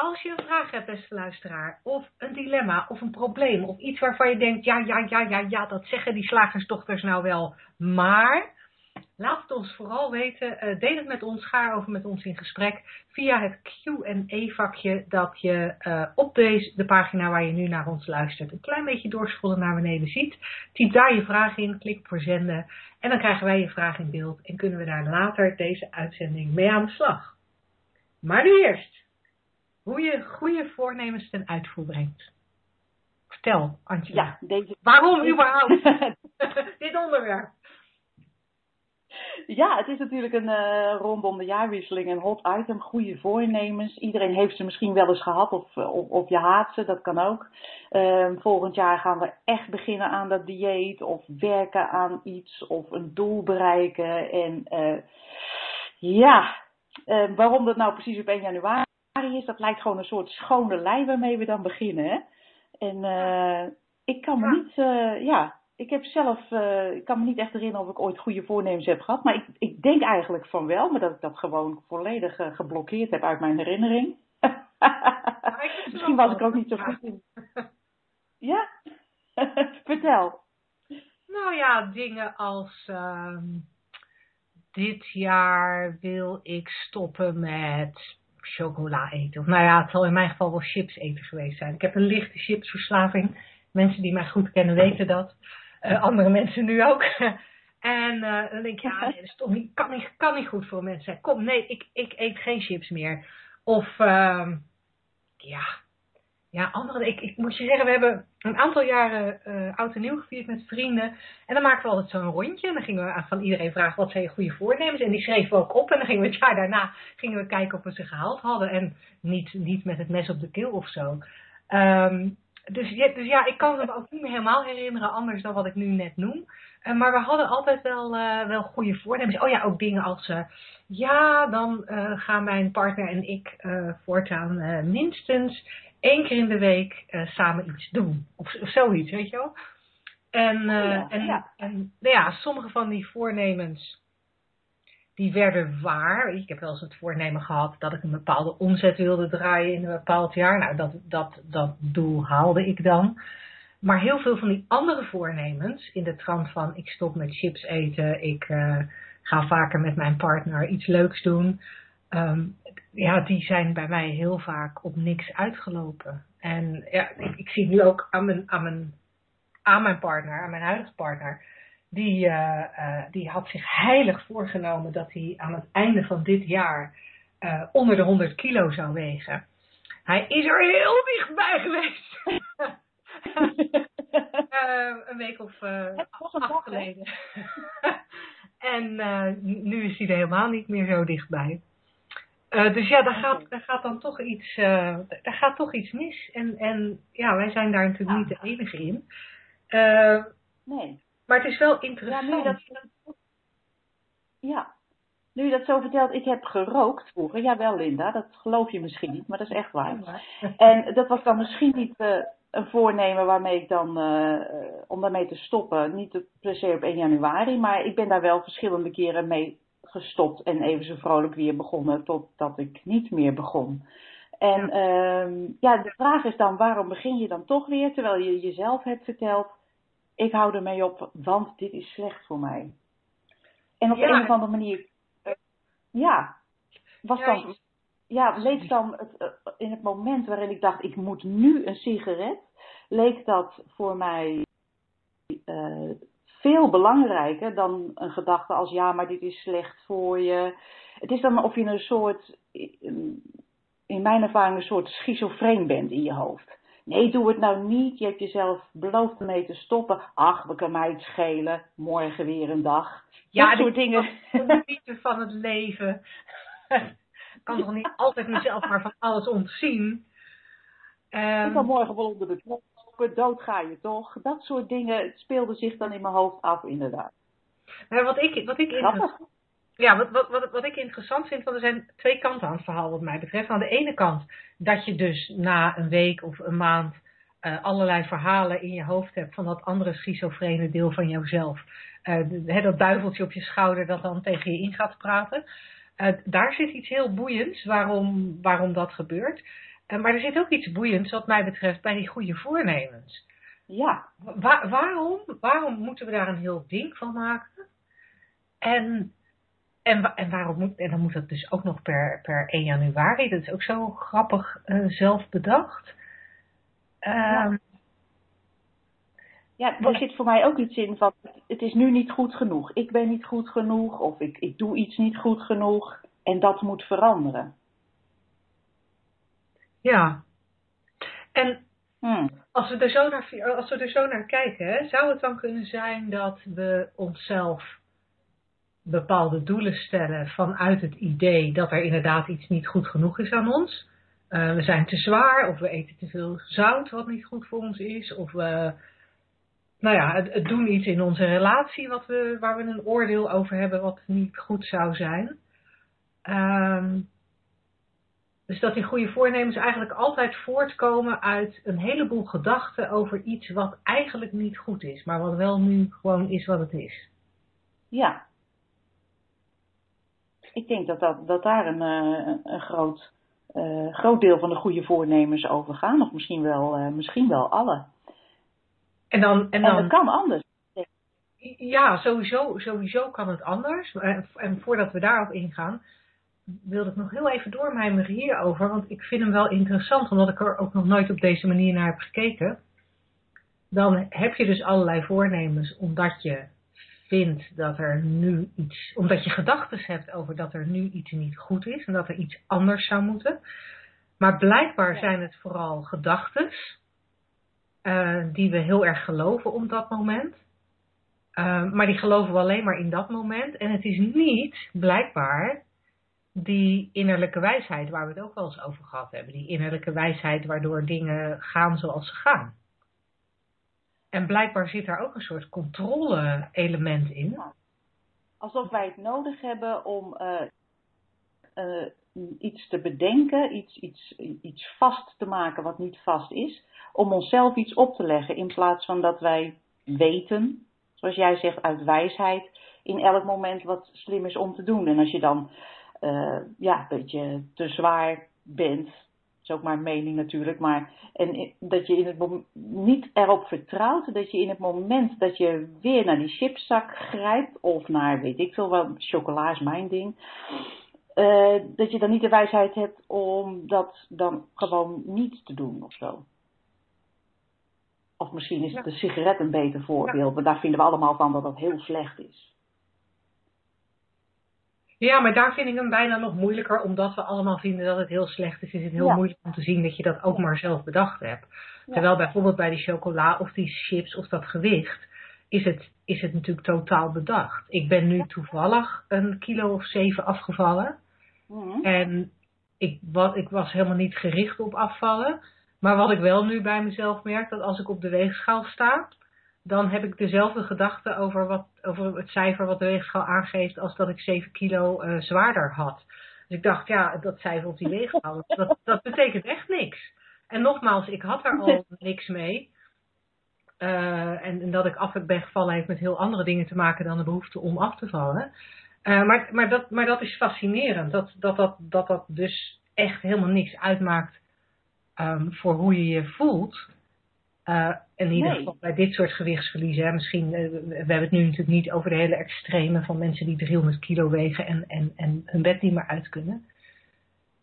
Als je een vraag hebt, beste luisteraar, of een dilemma, of een probleem, of iets waarvan je denkt, ja, ja, ja, ja, ja, dat zeggen die slagersdochters nou wel, maar laat het ons vooral weten. Uh, deel het met ons, ga over met ons in gesprek via het Q&A-vakje dat je uh, op deze, de pagina waar je nu naar ons luistert een klein beetje doorscrollen naar beneden ziet. Typ daar je vraag in, klik voor zenden en dan krijgen wij je vraag in beeld en kunnen we daar later deze uitzending mee aan de slag. Maar nu eerst hoe je goede voornemens ten uitvoer brengt. Vertel, Antje. Ja, deze... Waarom überhaupt dit onderwerp? Ja, het is natuurlijk een uh, rondom de jaarwisseling een hot item. Goede voornemens. Iedereen heeft ze misschien wel eens gehad of, of, of je haat ze, dat kan ook. Uh, volgend jaar gaan we echt beginnen aan dat dieet of werken aan iets of een doel bereiken. En uh, ja, waarom dat nou precies op 1 januari is, dat lijkt gewoon een soort schone lijn waarmee we dan beginnen. Hè? En uh, ik kan me niet, uh, ja, ik heb zelf, uh, ik kan me niet echt herinneren of ik ooit goede voornemens heb gehad. Maar ik, ik denk eigenlijk van wel, maar dat ik dat gewoon volledig geblokkeerd heb uit mijn herinnering. Misschien was ik ook niet zo goed in. Ja? Vertel. Nou ja, dingen als uh, dit jaar wil ik stoppen met chocola eten. Of nou ja, het zal in mijn geval wel chips eten geweest zijn. Ik heb een lichte chipsverslaving. Mensen die mij goed kennen weten dat. Uh, andere mensen nu ook. en uh, dan denk ik, ja, dat is toch niet, kan, niet, kan niet goed voor mensen. Kom, nee, ik, ik eet geen chips meer. Of, uh, ja, ja, andere, ik, ik moet je zeggen, we hebben een aantal jaren uh, oud en nieuw gevierd met vrienden. En dan maakten we altijd zo'n rondje. En dan gingen we van iedereen vragen wat zijn je goede voornemens. En die schreven we ook op. En dan gingen we het jaar daarna gingen we kijken of we ze gehaald hadden. En niet, niet met het mes op de keel of zo. Um, dus, ja, dus ja, ik kan me ook niet meer helemaal herinneren, anders dan wat ik nu net noem. Uh, maar we hadden altijd wel, uh, wel goede voornemens. Oh ja, ook dingen als, ja, dan gaan mijn partner en ik voortaan minstens één keer in de week uh, samen iets doen. Of, of, zoiets, weet je wel. En, uh, ja, en, ja. en nou ja, sommige van die voornemens, die werden waar. Ik heb wel eens het voornemen gehad dat ik een bepaalde omzet wilde draaien in een bepaald jaar. Nou, dat, dat, dat doel haalde ik dan. Maar heel veel van die andere voornemens, in de trant van ik stop met chips eten, ik uh, ga vaker met mijn partner iets leuks doen. Um, ja, die zijn bij mij heel vaak op niks uitgelopen. En ja, ik, ik zie nu ook aan mijn, aan, mijn, aan mijn partner, aan mijn huidige partner, die, uh, uh, die had zich heilig voorgenomen dat hij aan het einde van dit jaar uh, onder de 100 kilo zou wegen. Hij is er heel dichtbij geweest. een week of acht geleden. en nu is hij er helemaal niet meer zo dichtbij. Uh, dus ja, daar gaat, daar gaat dan toch iets, uh, daar gaat toch iets mis. En, en ja, wij zijn daar natuurlijk niet de enige in. Uh, nee. Maar het is wel interessant. Ja, nu dat, ja, nu je dat zo vertelt, ik heb gerookt vroeger. Jawel, Linda, dat geloof je misschien niet, maar dat is echt waar. En dat was dan misschien niet een voornemen waarmee ik dan, om daarmee te stoppen, niet per se op 1 januari, maar ik ben daar wel verschillende keren mee gestopt en even zo vrolijk weer begonnen totdat ik niet meer begon. En ja. Um, ja, de vraag is dan, waarom begin je dan toch weer, terwijl je jezelf hebt verteld, ik hou ermee op, want dit is slecht voor mij. En op ja. een of andere manier, uh, ja, was ja, dan, ja, leek dan het, uh, in het moment waarin ik dacht, ik moet nu een sigaret, leek dat voor mij uh, veel belangrijker dan een gedachte als ja, maar dit is slecht voor je. Het is dan of je een soort, in mijn ervaring, een soort schizofreen bent in je hoofd. Nee, doe het nou niet. Je hebt jezelf beloofd ermee te stoppen. Ach, we kunnen mij het schelen. Morgen weer een dag. Ja, dat soort dingen. Genieten van het leven. Ik kan toch niet altijd mezelf maar van alles ontzien. Ehm, ik kan morgen wel onder de knop lopen, dood ga je toch. Dat soort dingen speelden zich dan in mijn hoofd af, inderdaad. wat ik, wat ik. Ja, wat, wat, wat, wat ik interessant vind, want er zijn twee kanten aan het verhaal wat mij betreft. Aan de ene kant dat je dus na een week of een maand eh, allerlei verhalen in je hoofd hebt van dat andere schizofrene deel van jouzelf. De- hè, dat duiveltje op je schouder dat dan tegen je in gaat praten. Eh, daar zit iets heel boeiends waarom, waarom dat gebeurt. Eh, maar er zit ook iets boeiends wat mij betreft bij die goede voornemens. Ja, Wa- waarom, waarom moeten we daar een heel ding van maken? En, en, en, waarom moet, en dan moet dat dus ook nog per, per 1 januari. Dat is ook zo grappig eh, zelf bedacht. Ehm, ja, er zit voor mij ook iets in van, het is nu niet goed genoeg. Ik ben niet goed genoeg of ik, ik doe iets niet goed genoeg. En dat moet veranderen. Ja. En Hm. als we, er zo naar, als we er zo naar kijken, hè, zou het dan kunnen zijn dat we onszelf bepaalde doelen stellen vanuit het idee dat er inderdaad iets niet goed genoeg is aan ons. Eh, we zijn te zwaar of we eten te veel zout wat niet goed voor ons is. Of we nou ja, het, het doen iets in onze relatie wat we, waar we een oordeel over hebben wat niet goed zou zijn. Ehm, dus dat die goede voornemens eigenlijk altijd voortkomen uit een heleboel gedachten over iets wat eigenlijk niet goed is, maar wat wel nu gewoon is wat het is. Ja. Ik denk dat, dat, dat daar een, eh, een groot, eh, groot deel van de goede voornemens over gaan. Of misschien wel, eh, misschien wel alle. En dan, en En dan dat kan anders. Ja, sowieso, sowieso kan het anders. En, en voordat we daarop ingaan, wilde ik nog heel even doormijmeren hierover. Want ik vind hem wel interessant, omdat ik er ook nog nooit op deze manier naar heb gekeken. Dan heb je dus allerlei voornemens, omdat je vindt dat er nu iets, omdat je gedachten hebt over dat er nu iets niet goed is en dat er iets anders zou moeten. Maar blijkbaar Ja. zijn het vooral gedachten eh, die we heel erg geloven op dat moment. Uh, maar die geloven we alleen maar in dat moment. En het is niet, blijkbaar, die innerlijke wijsheid waar we het ook wel eens over gehad hebben. Die innerlijke wijsheid waardoor dingen gaan zoals ze gaan. En blijkbaar zit daar ook een soort controle-element in. Alsof wij het nodig hebben om eh, eh, iets te bedenken, iets, iets, iets vast te maken wat niet vast is. Om onszelf iets op te leggen in plaats van dat wij weten, zoals jij zegt, uit wijsheid, in elk moment wat slim is om te doen. En als je dan uh, ja, een beetje te zwaar bent, is ook maar een mening natuurlijk, maar en dat je in het niet erop vertrouwt dat je in het moment dat je weer naar die chipszak grijpt of naar, weet ik veel wat, chocola is mijn ding, uh, dat je dan niet de wijsheid hebt om dat dan gewoon niet te doen of zo. Of misschien is ja. de sigaret een beter voorbeeld, ja. maar daar vinden we allemaal van dat dat heel slecht is. Ja, maar daar vind ik hem bijna nog moeilijker, omdat we allemaal vinden dat het heel slecht is. Is het heel ja. moeilijk om te zien dat je dat ook maar zelf bedacht hebt. Ja. Terwijl bijvoorbeeld bij die chocola of die chips of dat gewicht, is het, is het natuurlijk totaal bedacht. Ik ben nu toevallig een kilo of zeven afgevallen. Mm-hmm. En ik, wat, ik was helemaal niet gericht op afvallen. Maar wat ik wel nu bij mezelf merk, dat als ik op de weegschaal sta, dan heb ik dezelfde gedachte over, wat, over het cijfer wat de weegschaal aangeeft als dat ik 7 kilo uh, zwaarder had. Dus ik dacht, ja, dat cijfer op die weegschaal, dat, dat betekent echt niks. En nogmaals, ik had er al niks mee. Uh, en, en, dat ik af ben gevallen heeft met heel andere dingen te maken dan de behoefte om af te vallen. Uh, maar, maar, dat, maar dat is fascinerend, dat dat, dat, dat dat dus echt helemaal niks uitmaakt um, voor hoe je je voelt. Uh, in ieder Nee. geval bij dit soort gewichtsverliezen. Hè. Misschien, uh, we hebben het nu natuurlijk niet over de hele extreme van mensen die 300 kilo wegen en, en, en hun bed niet meer uit kunnen.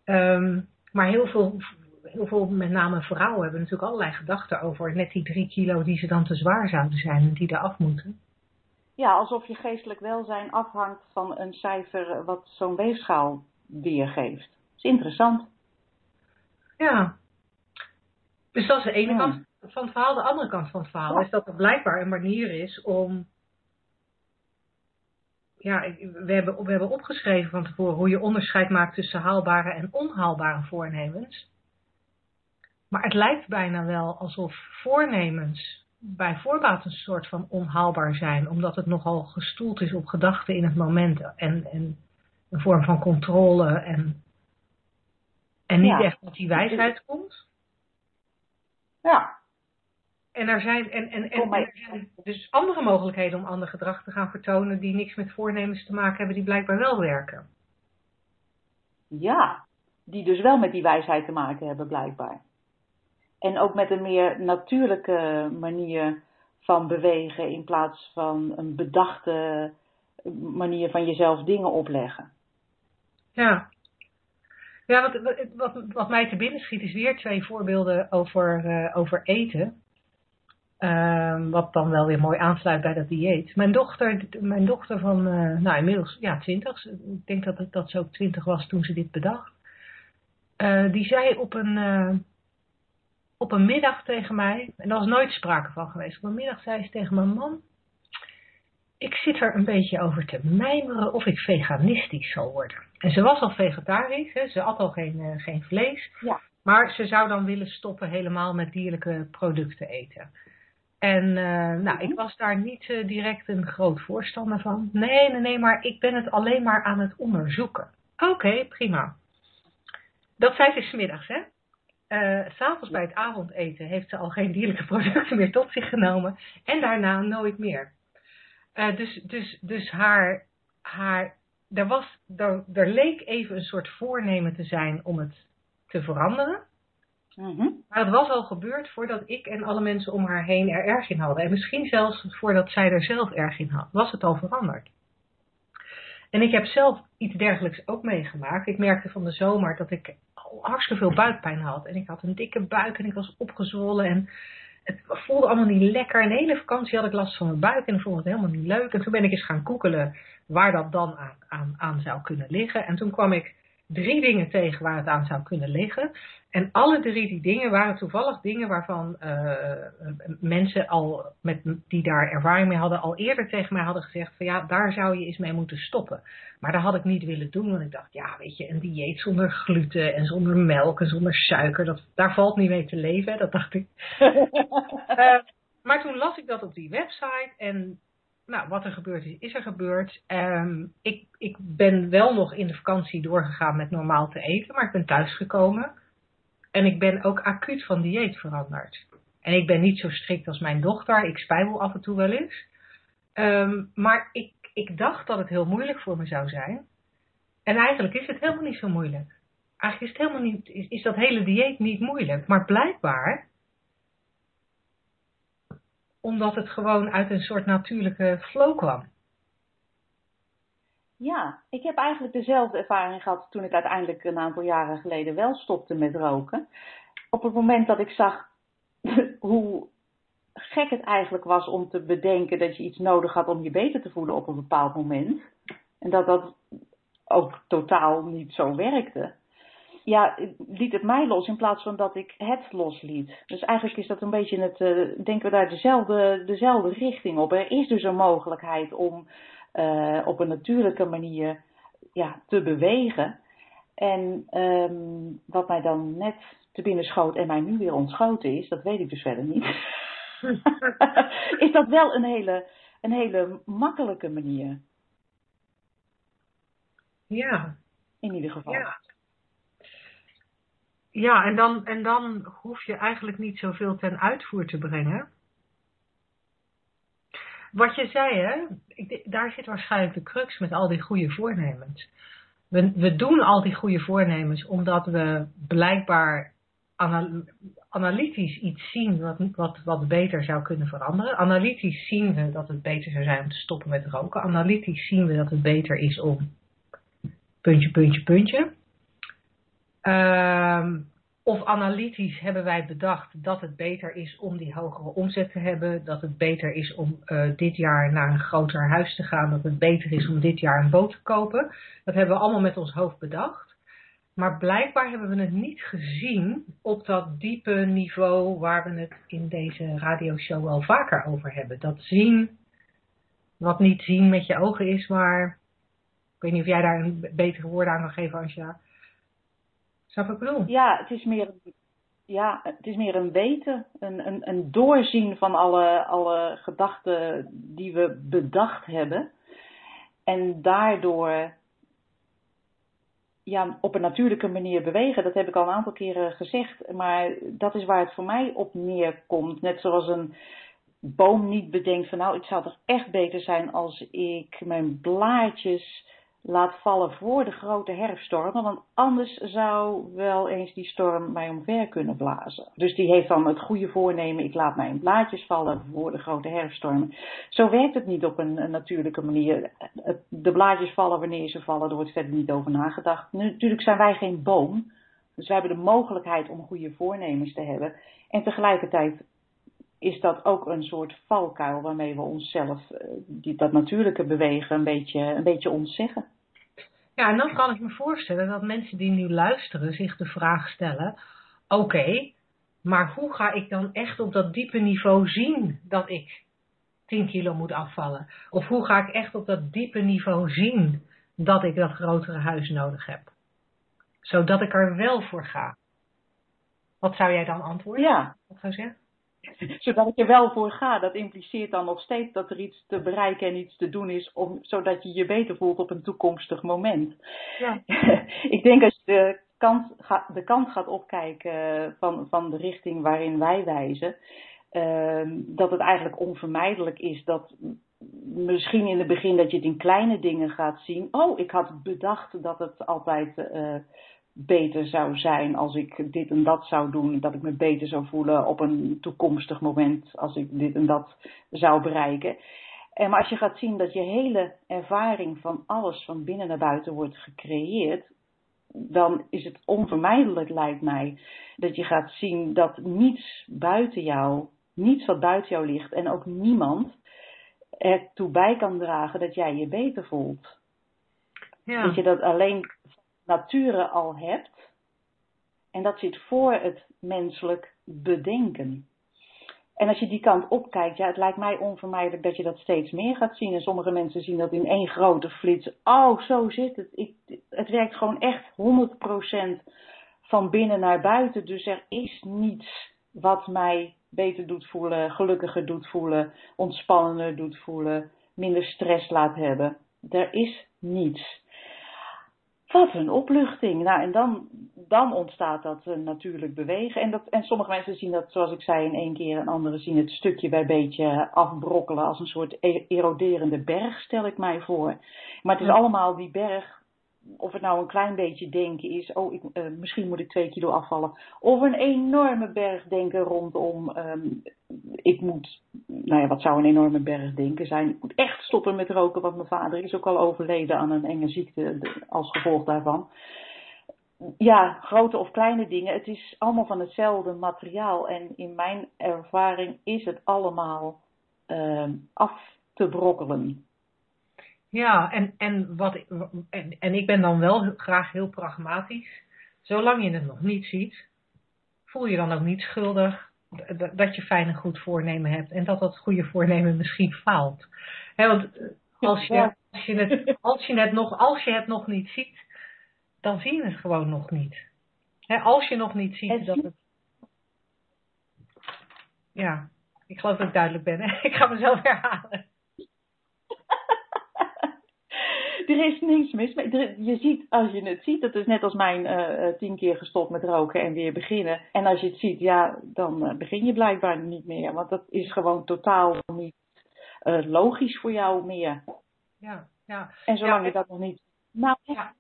Um, maar heel veel, heel veel, met name vrouwen, hebben natuurlijk allerlei gedachten over net die drie kilo die ze dan te zwaar zouden zijn en die eraf moeten. Ja, alsof je geestelijk welzijn afhangt van een cijfer wat zo'n weegschaal weergeeft. Dat is interessant. Ja. Dus dat is de ene kant van het verhaal. De andere kant van het verhaal is dat er blijkbaar een manier is om. Ja, we hebben, we hebben opgeschreven van tevoren hoe je onderscheid maakt tussen haalbare en onhaalbare voornemens. Maar het lijkt bijna wel alsof voornemens bij voorbaat een soort van onhaalbaar zijn, omdat het nogal gestoeld is op gedachten in het moment en, en een vorm van controle en, en niet echt dat die wijsheid komt. Ja. En er zijn, en, en, en, er zijn dus andere mogelijkheden om ander gedrag te gaan vertonen die niks met voornemens te maken hebben, die blijkbaar wel werken. Ja, die dus wel met die wijsheid te maken hebben, blijkbaar. En ook met een meer natuurlijke manier van bewegen in plaats van een bedachte manier van jezelf dingen opleggen. Ja. Ja, wat, wat, wat mij te binnen schiet is weer twee voorbeelden over, uh, over eten. Um, wat dan wel weer mooi aansluit bij dat dieet. Mijn dochter, mijn dochter van, uh, nou inmiddels, ja, twintig. Ik denk dat het, dat ze ook twintig was toen ze dit bedacht. Uh, die zei op een, op een middag tegen mij, en daar was nooit sprake van geweest, op een middag zei ze tegen mijn man, ik zit er een beetje over te mijmeren of ik veganistisch zal worden. En ze was al vegetarisch, hè, ze at al geen, geen vlees, ja. maar ze zou dan willen stoppen helemaal met dierlijke producten eten. En uh, nou, ik was daar niet uh, direct een groot voorstander van. Nee, nee, nee, maar ik ben het alleen maar aan het onderzoeken. Oké, okay, prima. Dat zei ze smiddags, hè? Uh, S'avonds bij het avondeten heeft ze al geen dierlijke producten meer tot zich genomen. En daarna nooit meer. Dus, dus, dus haar, haar, er, was, er, er leek even een soort voornemen te zijn om het te veranderen. -hmm. Maar het was al gebeurd voordat ik en alle mensen om haar heen er erg in hadden. En misschien zelfs voordat zij er zelf erg in had, was het al veranderd. En ik heb zelf iets dergelijks ook meegemaakt. Ik merkte van de zomer dat ik hartstikke veel buikpijn had. En ik had een dikke buik en ik was opgezwollen en het voelde allemaal niet lekker. En de hele vakantie had ik last van mijn buik en ik vond het helemaal niet leuk. En toen ben ik eens gaan googelen waar dat dan aan, aan, aan zou kunnen liggen. En toen kwam ik drie dingen tegen waar het aan zou kunnen liggen. En alle drie die dingen waren toevallig dingen waarvan uh, mensen al met, die daar ervaring mee hadden, al eerder tegen mij hadden gezegd van ja, daar zou je eens mee moeten stoppen. Maar dat had ik niet willen doen, want ik dacht, ja, weet je, een dieet zonder gluten en zonder melk en zonder suiker, dat, daar valt niet mee te leven, dat dacht ik. uh, maar toen las ik dat op die website en nou, wat er gebeurd is, is er gebeurd. Um, ik, ik ben wel nog in de vakantie doorgegaan met normaal te eten, maar ik ben thuisgekomen. En ik ben ook acuut van dieet veranderd. En ik ben niet zo strikt als mijn dochter. Ik spijbel af en toe wel eens. Um, maar ik, ik dacht dat het heel moeilijk voor me zou zijn. En eigenlijk is het helemaal niet zo moeilijk. Eigenlijk is, het helemaal niet, is, is dat hele dieet niet moeilijk. Maar blijkbaar omdat het gewoon uit een soort natuurlijke flow kwam. Ja, ik heb eigenlijk dezelfde ervaring gehad toen ik uiteindelijk een aantal jaren geleden wel stopte met roken. Op het moment dat ik zag hoe gek het eigenlijk was om te bedenken dat je iets nodig had om je beter te voelen op een bepaald moment. En dat dat ook totaal niet zo werkte ja, liet het mij los in plaats van dat ik het losliet. Dus eigenlijk is dat een beetje het, uh, denken we daar dezelfde, dezelfde richting op. Er is dus een mogelijkheid om uh, op een natuurlijke manier ja, te bewegen. En um, wat mij dan net te binnen schoot en mij nu weer ontschoten is, dat weet ik dus verder niet. is dat wel een hele, een hele makkelijke manier. Ja. In ieder geval. Ja. Ja, en dan, en dan hoef je eigenlijk niet zoveel ten uitvoer te brengen. Wat je zei, hè, ik, daar zit waarschijnlijk de crux met al die goede voornemens. We, we doen al die goede voornemens omdat we blijkbaar anal, analytisch iets zien wat, wat, wat beter zou kunnen veranderen. Analytisch zien we dat het beter zou zijn om te stoppen met roken. Analytisch zien we dat het beter is om puntje, puntje, puntje. Um, of analytisch hebben wij bedacht dat het beter is om die hogere omzet te hebben. Dat het beter is om uh, dit jaar naar een groter huis te gaan. Dat het beter is om dit jaar een boot te kopen. Dat hebben we allemaal met ons hoofd bedacht. Maar blijkbaar hebben we het niet gezien op dat diepe niveau waar we het in deze radioshow wel vaker over hebben. Dat zien, wat niet zien met je ogen is, maar ik weet niet of jij daar een betere woord aan kan geven, Angela Ja, het is meer, ja, het is meer een weten, een, een, een doorzien van alle, alle gedachten die we bedacht hebben. En daardoor ja, op een natuurlijke manier bewegen. Dat heb ik al een aantal keren gezegd. Maar dat is waar het voor mij op neerkomt. Net zoals een boom niet bedenkt van nou, het zou toch echt beter zijn als ik mijn blaadjes laat vallen voor de grote herfststormen. Want anders zou wel eens die storm mij omver kunnen blazen. Dus die heeft dan het goede voornemen, ik laat mijn blaadjes vallen voor de grote herfststormen. Zo werkt het niet op een, natuurlijke manier. De blaadjes vallen wanneer ze vallen, er wordt verder niet over nagedacht. Natuurlijk zijn wij geen boom. Dus wij hebben de mogelijkheid om goede voornemens te hebben. En tegelijkertijd is dat ook een soort valkuil waarmee we onszelf, eh, die, dat natuurlijke bewegen, een beetje, een beetje ontzeggen. Ja, en dan kan ik me voorstellen dat mensen die nu luisteren zich de vraag stellen: oké, maar hoe ga ik dan echt op dat diepe niveau zien dat ik 10 kilo moet afvallen? Of hoe ga ik echt op dat diepe niveau zien dat ik dat grotere huis nodig heb? Zodat ik er wel voor ga. Wat zou jij dan antwoorden? Ja. Wat zou je zeggen? zodat ik er wel voor ga. Dat impliceert dan nog steeds dat er iets te bereiken en iets te doen is, om, zodat je je beter voelt op een toekomstig moment. Ja. ik denk als je de kant, de kant gaat opkijken van, van de richting waarin wij wijzen, uh, dat het eigenlijk onvermijdelijk is dat misschien in het begin dat je het in kleine dingen gaat zien. Oh, ik had bedacht dat het altijd uh, beter zou zijn als ik dit en dat zou doen, dat ik me beter zou voelen op een toekomstig moment als ik dit en dat zou bereiken. En maar als je gaat zien dat je hele ervaring van alles van binnen naar buiten wordt gecreëerd, dan is het onvermijdelijk, lijkt mij, dat je gaat zien dat niets buiten jou, niets wat buiten jou ligt en ook niemand ertoe bij kan dragen dat jij je beter voelt. Ja. Dat je dat alleen nature al hebt. En dat zit voor het menselijk bedenken. En als je die kant opkijkt, ja, het lijkt mij onvermijdelijk dat je dat steeds meer gaat zien. En sommige mensen zien dat in één grote flits. Oh, zo zit het. Ik, het werkt gewoon echt 100% van binnen naar buiten. Dus er is niets wat mij beter doet voelen, gelukkiger doet voelen, ontspannender doet voelen, minder stress laat hebben. Er is niets. Wat een opluchting. Nou, en dan, dan ontstaat dat uh, natuurlijk bewegen. En, dat, en sommige mensen zien dat, zoals ik zei, in één keer. En anderen zien het stukje bij beetje afbrokkelen als een soort e-, eroderende berg, stel ik mij voor. Maar het is allemaal die berg of het nou een klein beetje denken is, oh, ik, uh, misschien moet ik twee kilo afvallen. Of een enorme berg denken rondom, um, ik moet, nou ja, wat zou een enorme berg denken zijn? Ik moet echt stoppen met roken, want mijn vader is ook al overleden aan een enge ziekte als gevolg daarvan. Ja, grote of kleine dingen, het is allemaal van hetzelfde materiaal. En in mijn ervaring is het allemaal uh, af te brokkelen. Ja, en, en, wat, en, en ik ben dan wel graag heel pragmatisch. Zolang je het nog niet ziet, voel je dan ook niet schuldig dat je fijn en goed voornemen hebt en dat dat goede voornemen misschien faalt. want eh, als je, als, je het, als, je het nog, als je het nog niet ziet, dan zie je het gewoon nog niet. als je nog niet ziet dat het. Ja, ik geloof dat ik duidelijk ben. Ik ga mezelf herhalen. er is niks mis mee. Je ziet, als je het ziet, dat is net als mijn uh, tien keer gestopt met roken en weer beginnen. En als je het ziet, ja, dan uh, begin je blijkbaar niet meer. Want dat is gewoon totaal niet uh, logisch voor jou meer. Ja, ja. En zolang je dat nog niet. Nou, ja.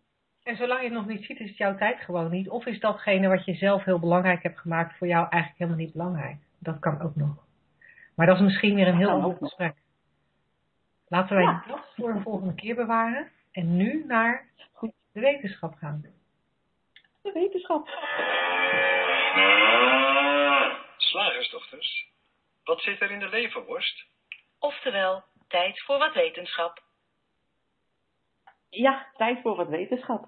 En zolang je het nog niet ziet, is het jouw tijd gewoon niet. Of is datgene wat je zelf heel belangrijk hebt gemaakt voor jou eigenlijk helemaal niet belangrijk. Dat kan ook nog. Maar dat is misschien weer een heel ander gesprek. Laten wij ja. dat voor een volgende keer bewaren. En nu naar de wetenschap gaan. De wetenschap. Slagersdochters, wat zit er in de leverworst? Oftewel, tijd voor wat wetenschap. Ja, tijd voor wat wetenschap.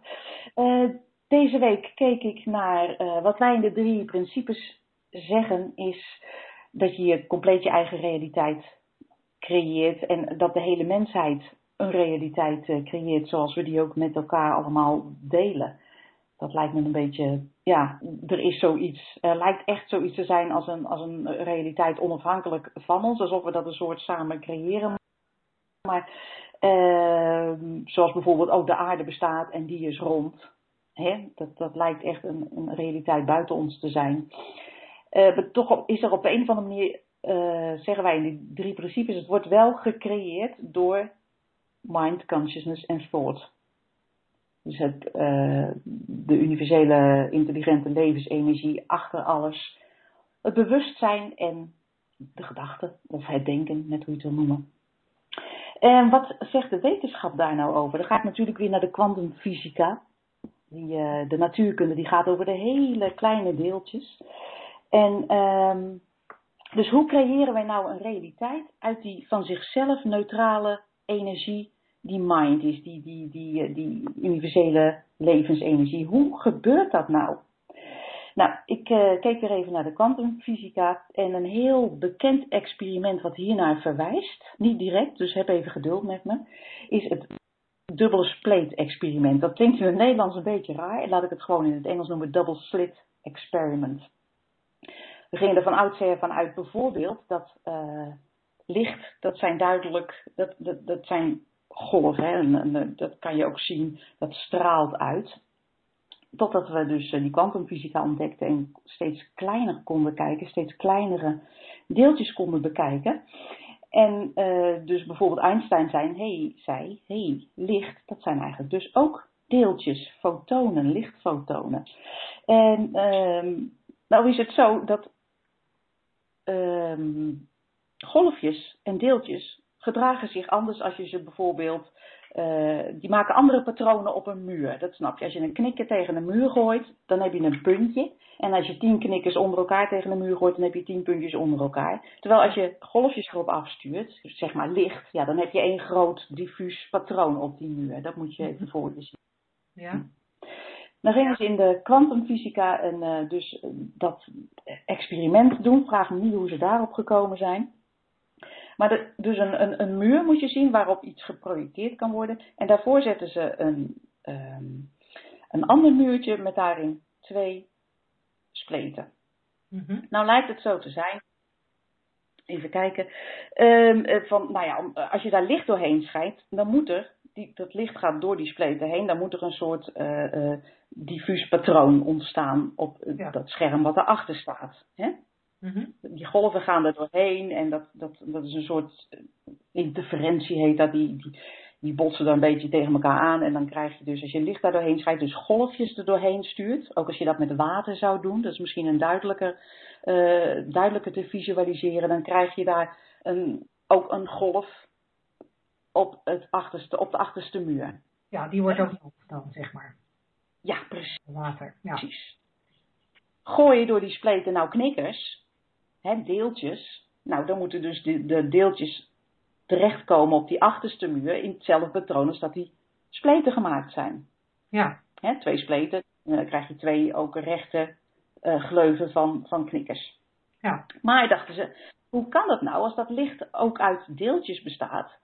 Uh, deze week keek ik naar uh, wat wij in de drie principes zeggen, is dat je je compleet je eigen realiteit creëert en dat de hele mensheid een realiteit eh, creëert zoals we die ook met elkaar allemaal delen. dat lijkt me een beetje, ja, er is zoiets, er lijkt echt zoiets te zijn als een, als een realiteit onafhankelijk van ons, alsof we dat een soort samen creëren. Maar uh, zoals bijvoorbeeld ook de aarde bestaat en die is rond. Hè? Dat, dat lijkt echt een, een realiteit buiten ons te zijn. Uh, toch is er op een of andere manier, uh, zeggen wij in die drie principes, het wordt wel gecreëerd door mind, consciousness en thought. Dus het, uh, de universele intelligente levensenergie achter alles. Het bewustzijn en de gedachte, of het denken, net hoe je het wil noemen. En wat zegt de wetenschap daar nou over? Dan ga ik natuurlijk weer naar de kwantumfysica. Die, uh, de natuurkunde die gaat over de hele kleine deeltjes. En um, dus hoe creëren wij nou een realiteit uit die van zichzelf neutrale energie die mind is, die, die, die, eh, die universele levensenergie. Hoe gebeurt dat nou? Nou, ik uh, keek weer even naar de kwantumfysica en een heel bekend experiment wat hiernaar verwijst, niet direct, dus heb even geduld met me, is het dubbele spleet experiment. Dat klinkt in het Nederlands een beetje raar, laat ik het gewoon in het Engels noemen, double slit experiment. We gingen er van oudsher vanuit bijvoorbeeld dat uh, licht, dat zijn duidelijk, dat, dat, dat zijn golven, en, en, dat kan je ook zien, dat straalt uit. Totdat we dus die kwantumfysica ontdekten en steeds kleiner konden kijken, steeds kleinere deeltjes konden bekijken. En uh, dus bijvoorbeeld Einstein zei, hey, zei, hey, licht, dat zijn eigenlijk dus ook deeltjes, fotonen, lichtfotonen. En uh, nou is het zo dat uh, golfjes en deeltjes gedragen zich anders als je ze bijvoorbeeld uh, die maken andere patronen op een muur. Dat snap je. Als je een knikker tegen een muur gooit, dan heb je een puntje. En als je tien knikkers onder elkaar tegen een muur gooit, dan heb je tien puntjes onder elkaar. Terwijl als je golfjes erop afstuurt, dus zeg maar licht, ja, dan heb je één groot diffuus patroon op die muur. Dat moet je even voor je zien. Ja. Dan gingen ze in de kwantumfysica en uh, dus dat experiment doen. Vraag me niet hoe ze daarop gekomen zijn. Maar de, dus een, een, een, muur moet je zien waarop iets geprojecteerd kan worden. En daarvoor zetten ze een, um, een ander muurtje met daarin twee spleten. Mm -hmm. Nou lijkt het zo te zijn. Even kijken. Um, van, nou ja, als je daar licht doorheen schijnt, dan moet er, die, dat licht gaat door die spleten heen, dan moet er een soort uh, uh, diffuus patroon ontstaan op ja. dat scherm wat erachter staat. Hè? Mm -hmm. Die golven gaan er doorheen en dat, dat, dat is een soort interferentie heet dat. Die, die, die botsen dan een beetje tegen elkaar aan en dan krijg je dus als je licht daar doorheen schijnt, dus golfjes er doorheen stuurt. Ook als je dat met water zou doen, dat is misschien een duidelijker, uh, duidelijker te visualiseren. Dan krijg je daar een, ook een golf op, het achterste, op de achterste muur. Ja, die wordt ook dan, zeg maar. Ja, precies. Water, ja. Precies. Gooi je door die spleten nou knikkers, hè, deeltjes, nou dan moeten dus de, de deeltjes terechtkomen op die achterste muur in hetzelfde patroon als dat die spleten gemaakt zijn. Ja. Hè, twee spleten, dan krijg je twee ook rechte uh, gleuven van, van knikkers. Ja. Maar dachten ze, hoe kan dat nou als dat licht ook uit deeltjes bestaat?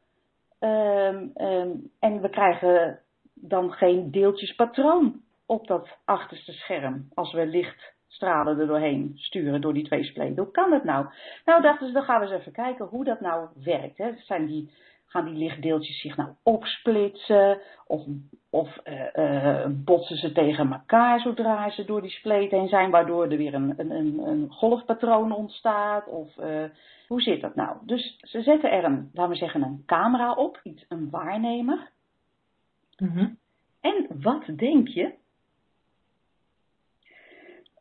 Um, um, en we krijgen dan geen deeltjespatroon op dat achterste scherm als we licht stralen er doorheen sturen door die twee spleten. Hoe kan dat nou? Nou dachten ze, dan gaan we eens even kijken hoe dat nou werkt. Hè. Zijn die, gaan die lichtdeeltjes zich nou opsplitsen? Of, of uh, uh, botsen ze tegen elkaar zodra ze door die spleet heen zijn, waardoor er weer een, een, een, een golfpatroon ontstaat? Of uh, hoe zit dat nou? Dus ze zetten er een, laten we zeggen, een camera op, iets, een waarnemer. Mm -hmm. En wat denk je?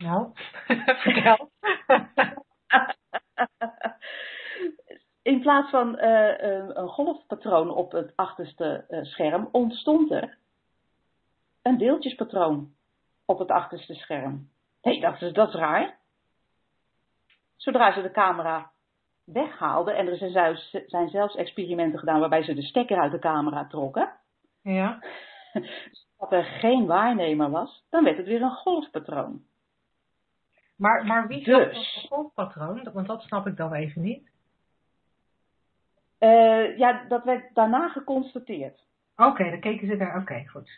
Nou, vertel. In plaats van uh, een golfpatroon op het achterste uh, scherm ontstond er een deeltjespatroon op het achterste scherm. Hey, dat is raar. Zodra ze de camera weghaalden, en er zijn zelfs, zijn zelfs experimenten gedaan waarbij ze de stekker uit de camera trokken. Ja. Dat er geen waarnemer was, dan werd het weer een golfpatroon. Maar, maar wie dus. het golfpatroon? Want dat snap ik dan even niet. Uh, ja, dat werd daarna geconstateerd. Oké, okay, dan keken ze daar. Oké, okay, goed.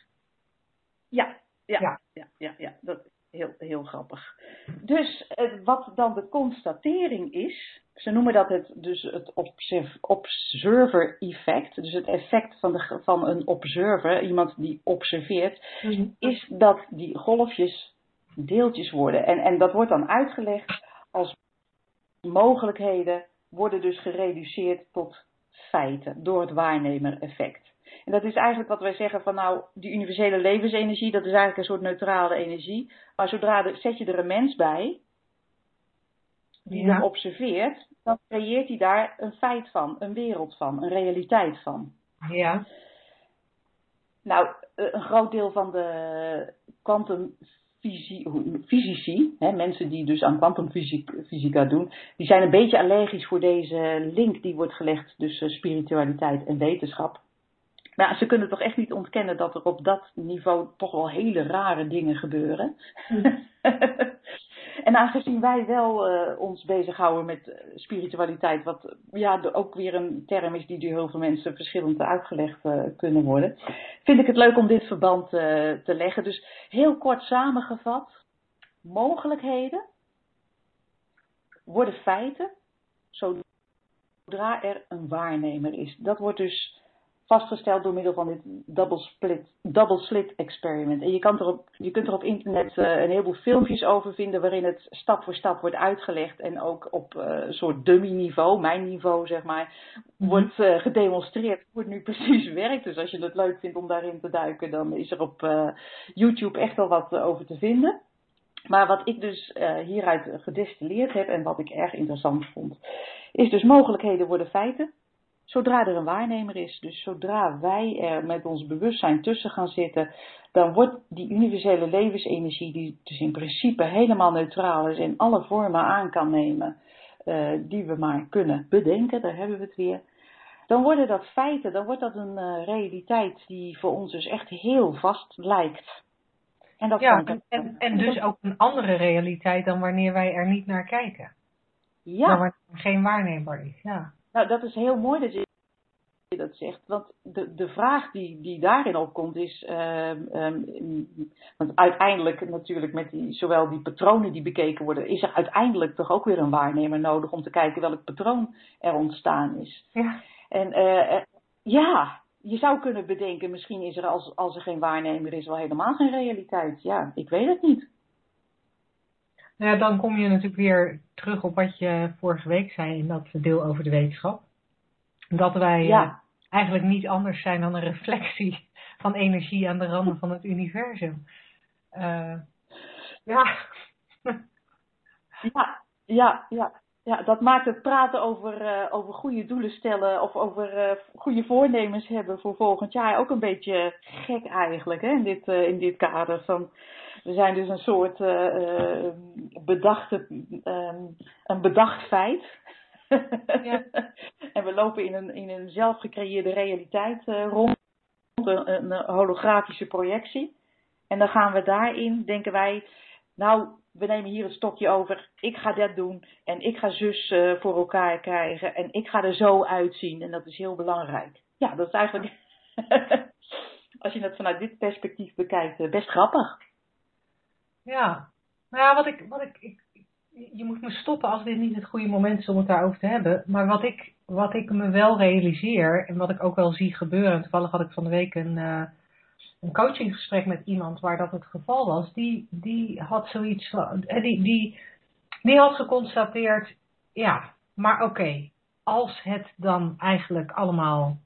Ja, Ja, ja, Ja. ja, ja, dat is heel, heel grappig. Dus eh, wat dan de constatering is, ze noemen dat het, dus het observ- observer effect, dus het effect van, de, van een observer, iemand die observeert, is dat die golfjes deeltjes worden. En, en dat wordt dan uitgelegd als mogelijkheden worden dus gereduceerd tot feiten door het waarnemer-effect. En dat is eigenlijk wat wij zeggen van nou, die universele levensenergie, dat is eigenlijk een soort neutrale energie. Maar zodra er, zet je er een mens bij, die Ja. dat observeert, dan creëert hij daar een feit van, een wereld van, een realiteit van. Ja. Nou, eh, een groot deel van de kwantumfysici, mensen die dus aan kwantumfysica doen, die zijn een beetje allergisch voor deze link die wordt gelegd tussen spiritualiteit en wetenschap. Nou, ze kunnen toch echt niet ontkennen dat er op dat niveau toch wel hele rare dingen gebeuren. en aangezien wij wel eh, ons bezighouden met eh, spiritualiteit, wat ja, ook weer een term is die door heel veel mensen verschillend uitgelegd eh, kunnen worden, vind ik het leuk om dit verband te leggen. Dus heel kort samengevat, mogelijkheden worden feiten zodra er een waarnemer is. Dat wordt dus vastgesteld door middel van dit double, split, double slit experiment. En je, kan erop, je kunt er op internet eh, een heleboel filmpjes over vinden waarin het stap voor stap wordt uitgelegd en ook op eh, een soort dummy niveau, mijn niveau zeg maar, wordt eh, gedemonstreerd hoe het nu precies werkt. Dus als je het leuk vindt om daarin te duiken, dan is er op YouTube echt wel wat over te vinden. Maar wat ik dus hieruit gedestilleerd heb en wat ik erg interessant vond, is dus mogelijkheden worden feiten. Zodra er een waarnemer is, dus zodra wij er met ons bewustzijn tussen gaan zitten, dan wordt die universele levensenergie, die dus in principe helemaal neutraal is en alle vormen aan kan nemen eh, die we maar kunnen bedenken, daar hebben we het weer. Dan worden dat feiten, dan wordt dat een eh, realiteit die voor ons dus echt heel vast lijkt. En dat Ja, kan- en, en, dus ook een andere realiteit dan wanneer wij er niet naar kijken. ja. Dan wanneer er geen waarneembaar is. Ja. Nou, dat is heel mooi dat je dat zegt. Want de, de vraag die, die daarin opkomt is. ehm, ehm, want uiteindelijk, natuurlijk, met die, zowel die patronen die bekeken worden, is er uiteindelijk toch ook weer een waarnemer nodig om te kijken welk patroon er ontstaan is. ja. En eh, eh, ja, je zou kunnen bedenken, misschien is er als, als er geen waarnemer is, wel helemaal geen realiteit. Ja, ik weet het niet. Nou ja, dan kom je natuurlijk weer terug op wat je vorige week zei in dat deel over de wetenschap. Dat wij eh, Ja. eigenlijk niet anders zijn dan een reflectie van energie aan de randen van het universum. Eh, ja. Ja, ja, ja. Ja, dat maakt het praten over, eh, over goede doelen stellen of over goede voornemens hebben voor volgend jaar ook een beetje gek eigenlijk hè, in, dit, in dit kader. Van, we zijn dus een soort eh, eh, bedachte, ehm, een bedacht feit. Ja. en we lopen in een, in een zelfgecreëerde realiteit eh, rond, een, een holografische projectie. En dan gaan we daarin, denken wij, nou, we nemen hier het stokje over. Ik ga dat doen. En ik ga zus voor elkaar krijgen. En ik ga er zo uitzien. En dat is heel belangrijk. Ja, dat is eigenlijk, als je het vanuit dit perspectief bekijkt, best grappig. Ja, nou ja, wat ik, wat ik, ik, je moet me stoppen als dit niet het goede moment is om het daarover te hebben. Maar wat ik, wat ik me wel realiseer en wat ik ook wel zie gebeuren, en toevallig had ik van de week een, eh, een coachinggesprek met iemand waar dat het geval was, die, die had zoiets van, eh, die, die, die had geconstateerd, ja, maar oké, als het dan eigenlijk allemaal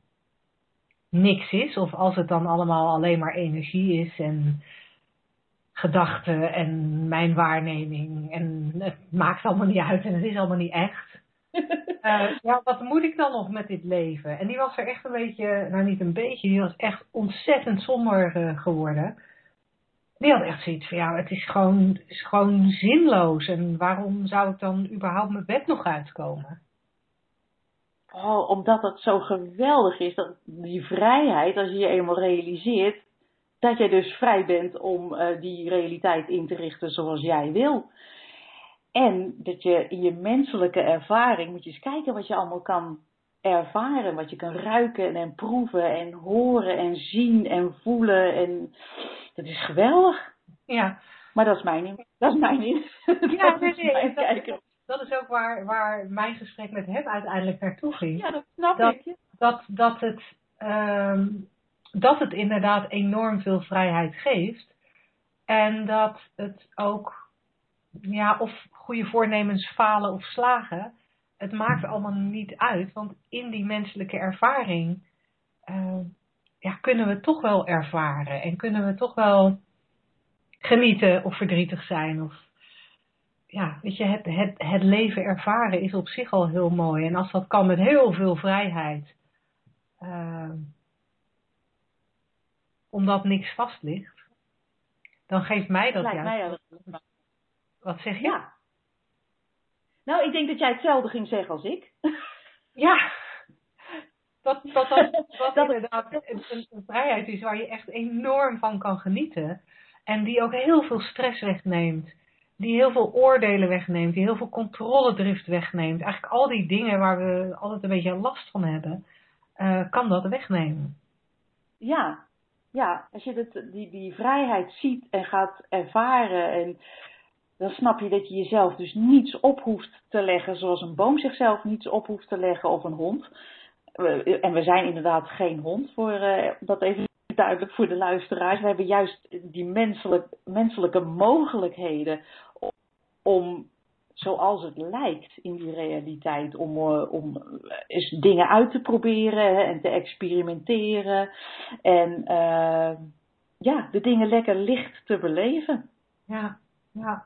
niks is, of als het dan allemaal alleen maar energie is en gedachten en mijn waarneming en het maakt allemaal niet uit en het is allemaal niet echt. Eh, ja, wat moet ik dan nog met dit leven? En die was er echt een beetje, nou niet een beetje, die was echt ontzettend somber eh, geworden. Die had echt zoiets van, ja, het is gewoon, het is gewoon zinloos. En waarom zou ik dan überhaupt mijn bed nog uitkomen? Oh, omdat het zo geweldig is, dat die vrijheid, als je je eenmaal realiseert, dat jij dus vrij bent om eh, die realiteit in te richten zoals jij wil. En dat je in je menselijke ervaring, moet je eens kijken wat je allemaal kan ervaren, wat je kan ruiken en proeven en horen en zien en voelen. En dat is geweldig. Ja. Maar dat is mijn niet. Dat is mijn niet. Ja, nee, nee, dat, dat, is ook waar, waar mijn gesprek met hem uiteindelijk naartoe ging. Ja, dat snap dat, ik. Dat, dat, het, um, dat het inderdaad enorm veel vrijheid geeft. En dat het ook, ja, of goede voornemens falen of slagen, het maakt allemaal niet uit. Want in die menselijke ervaring uh, ja, kunnen we toch wel ervaren. En kunnen we toch wel genieten of verdrietig zijn. Of, ja, weet je, het, het, het leven ervaren is op zich al heel mooi. En als dat kan met heel veel vrijheid. Uh, omdat niks vast ligt. Dan geeft mij dat Lijkt juist. Mij Wat zeg je? Ja. Nou, ik denk dat jij hetzelfde ging zeggen als ik. Ja. Dat dat, dat, dat, dat inderdaad een, een, een vrijheid is waar je echt enorm van kan genieten. En die ook heel veel stress wegneemt. Die heel veel oordelen wegneemt. Die heel veel controledrift wegneemt. Eigenlijk al die dingen waar we altijd een beetje last van hebben. Uh, kan dat wegnemen. Ja, ja. Als je die, die vrijheid ziet en gaat ervaren. En dan snap je dat je jezelf dus niets op hoeft te leggen. Zoals een boom zichzelf niets op hoeft te leggen of een hond. En we zijn inderdaad geen hond. Voor uh, dat even duidelijk voor de luisteraars. We hebben juist die menselijk, menselijke mogelijkheden om, zoals het lijkt in die realiteit, om, uh, om eens dingen uit te proberen hè, en te experimenteren. En uh, ja, de dingen lekker licht te beleven. Ja, ja,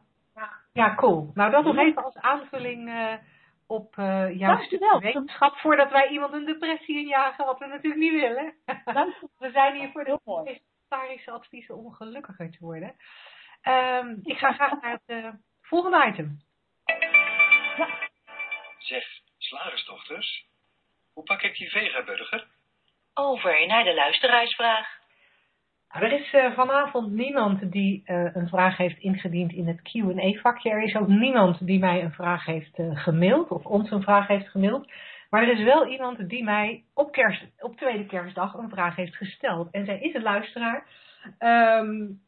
ja. cool. Nou, dat nog even als aanvulling uh, op uh, jouw wetenschap, voordat wij iemand een depressie injagen, wat we natuurlijk niet willen. we zijn hier voor de vegetarische adviezen om gelukkiger te worden. Um, ik ga graag naar het uh, volgende item. Ja. Zeg, slagersdochters, hoe pak ik die vegaburger? Over naar de luisteraarsvraag. Er is uh, vanavond niemand die uh, een vraag heeft ingediend in het Q&A-vakje. Er is ook niemand die mij een vraag heeft uh, gemaild of ons een vraag heeft gemaild. Maar er is wel iemand die mij op, kerst, op tweede kerstdag een vraag heeft gesteld. En zij is een luisteraar. Um,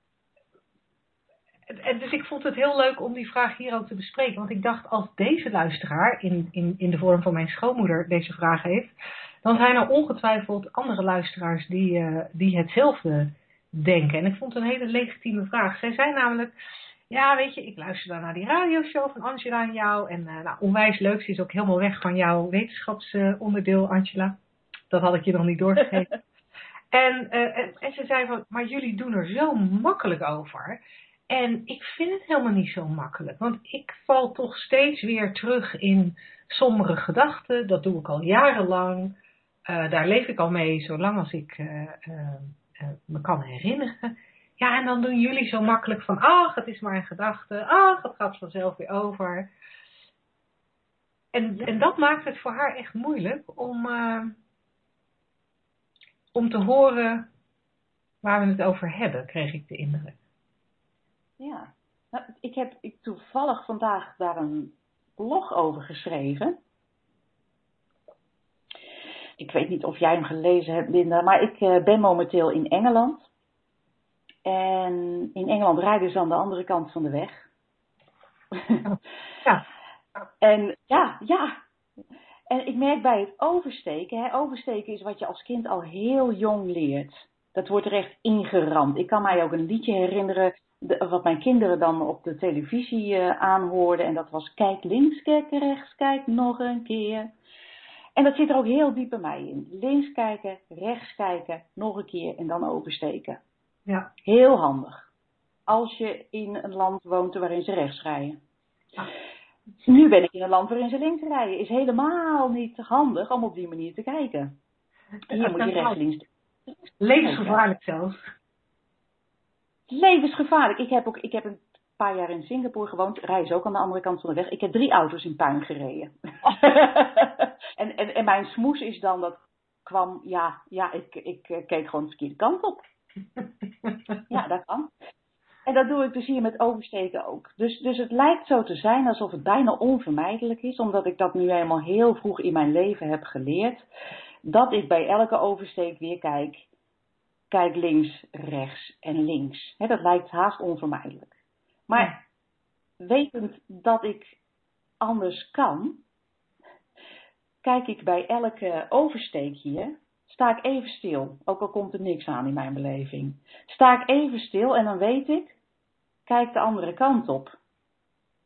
en dus ik vond het heel leuk om die vraag hier ook te bespreken. Want ik dacht, als deze luisteraar in, in, in de vorm van mijn schoonmoeder deze vraag heeft, dan zijn er ongetwijfeld andere luisteraars die, uh, die hetzelfde denken. En ik vond het een hele legitieme vraag. Zij zei namelijk, ja weet je, ik luister dan naar die radioshow van Angela en jou. En uh, nou, onwijs leuk, ze is ook helemaal weg van jouw wetenschapsonderdeel, Angela. Dat had ik je nog niet doorgegeven. en, uh, en, en ze zei van, maar jullie doen er zo makkelijk over. En ik vind het helemaal niet zo makkelijk, want ik val toch steeds weer terug in sombere gedachten. Dat doe ik al jarenlang. Uh, daar leef ik al mee, zolang als ik uh, uh, me kan herinneren. Ja, en dan doen jullie zo makkelijk van, ach, het is maar een gedachte, ach, het gaat vanzelf weer over. En, en dat maakt het voor haar echt moeilijk om, om te horen waar we het over hebben, kreeg ik de indruk. Ja, nou, ik heb ik toevallig vandaag daar een blog over geschreven. Ik weet niet of jij hem gelezen hebt, Linda, maar ik uh, ben momenteel in Engeland. En in Engeland rijden ze aan de andere kant van de weg. ja. En ja, ja. En ik merk bij het oversteken, hè, oversteken is wat je als kind al heel jong leert. Dat wordt er echt ingeramd. Ik kan mij ook een liedje herinneren de, wat mijn kinderen dan op de televisie uh, aanhoorden. En dat was kijk links, kijk rechts, kijk nog een keer. En dat zit er ook heel diep bij mij in. Links kijken, rechts kijken, nog een keer en dan oversteken. Ja. Heel handig. Als je in een land woont waarin ze rechts rijden. Ja. Nu ben ik in een land waarin ze links rijden. Is helemaal niet handig om op die manier te kijken. Hier moet je rechts, links. Levensgevaarlijk zelfs levensgevaarlijk. Ik heb ook, ik heb een paar jaar in Singapore gewoond, reis ook aan de andere kant van de weg. Ik heb drie auto's in puin gereden. en, en, en mijn smoes is dan dat kwam, ja, ja ik, ik keek gewoon de verkeerde kant op. ja, dat kan. En dat doe ik dus hier met oversteken ook. Dus, dus het lijkt zo te zijn alsof het bijna onvermijdelijk is, omdat ik dat nu helemaal heel vroeg in mijn leven heb geleerd, dat ik bij elke oversteek weer kijk, kijk links, rechts en links. Dat lijkt haast onvermijdelijk. Maar wetend dat ik anders kan, kijk ik bij elke oversteek hier, sta ik even stil. Ook al komt er niks aan in mijn beleving. Sta ik even stil en dan weet ik, kijk de andere kant op.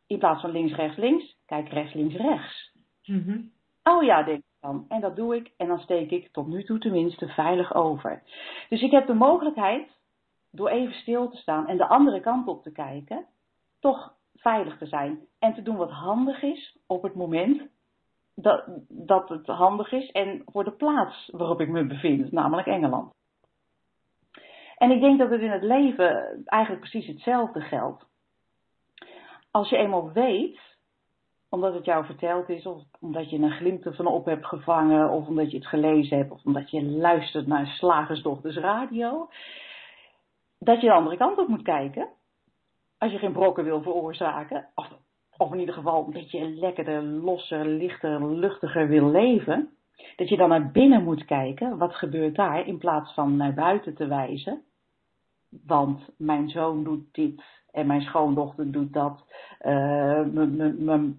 In plaats van links, rechts, links, kijk rechts, links, rechts. Mhm. Oh ja, denk En dat doe ik en dan steek ik tot nu toe tenminste veilig over. Dus ik heb de mogelijkheid, door even stil te staan en de andere kant op te kijken, toch veilig te zijn. En te doen wat handig is op het moment dat, dat het handig is en voor de plaats waarop ik me bevind, namelijk Engeland. En ik denk dat het in het leven eigenlijk precies hetzelfde geldt. Als je eenmaal weet, omdat het jou verteld is, of omdat je een glimp ervan op hebt gevangen, of omdat je het gelezen hebt, of omdat je luistert naar Slagersdochters Radio, dat je de andere kant op moet kijken. Als je geen brokken wil veroorzaken, of, of in ieder geval een beetje lekkerder, losser, lichter, luchtiger wil leven, dat je dan naar binnen moet kijken, wat gebeurt daar, in plaats van naar buiten te wijzen. Want mijn zoon doet dit en mijn schoondochter doet dat. Uh,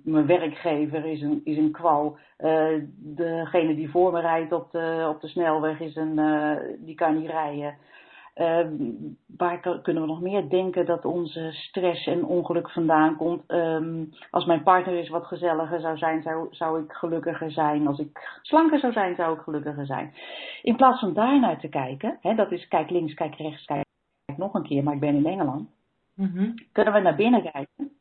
mijn werkgever is een, is een kwal. Uh, degene die voor me rijdt op de, op de snelweg is een, uh, die kan niet rijden. waar kunnen we nog meer denken dat onze stress en ongeluk vandaan komt? Um, als mijn partner eens wat gezelliger zou zijn, zou, zou ik gelukkiger zijn. Als ik slanker zou zijn, zou ik gelukkiger zijn. In plaats van daarnaar te kijken, hè, dat is kijk links, kijk rechts, kijk nog een keer, maar ik ben in Engeland. Mm-hmm. Kunnen we naar binnen kijken?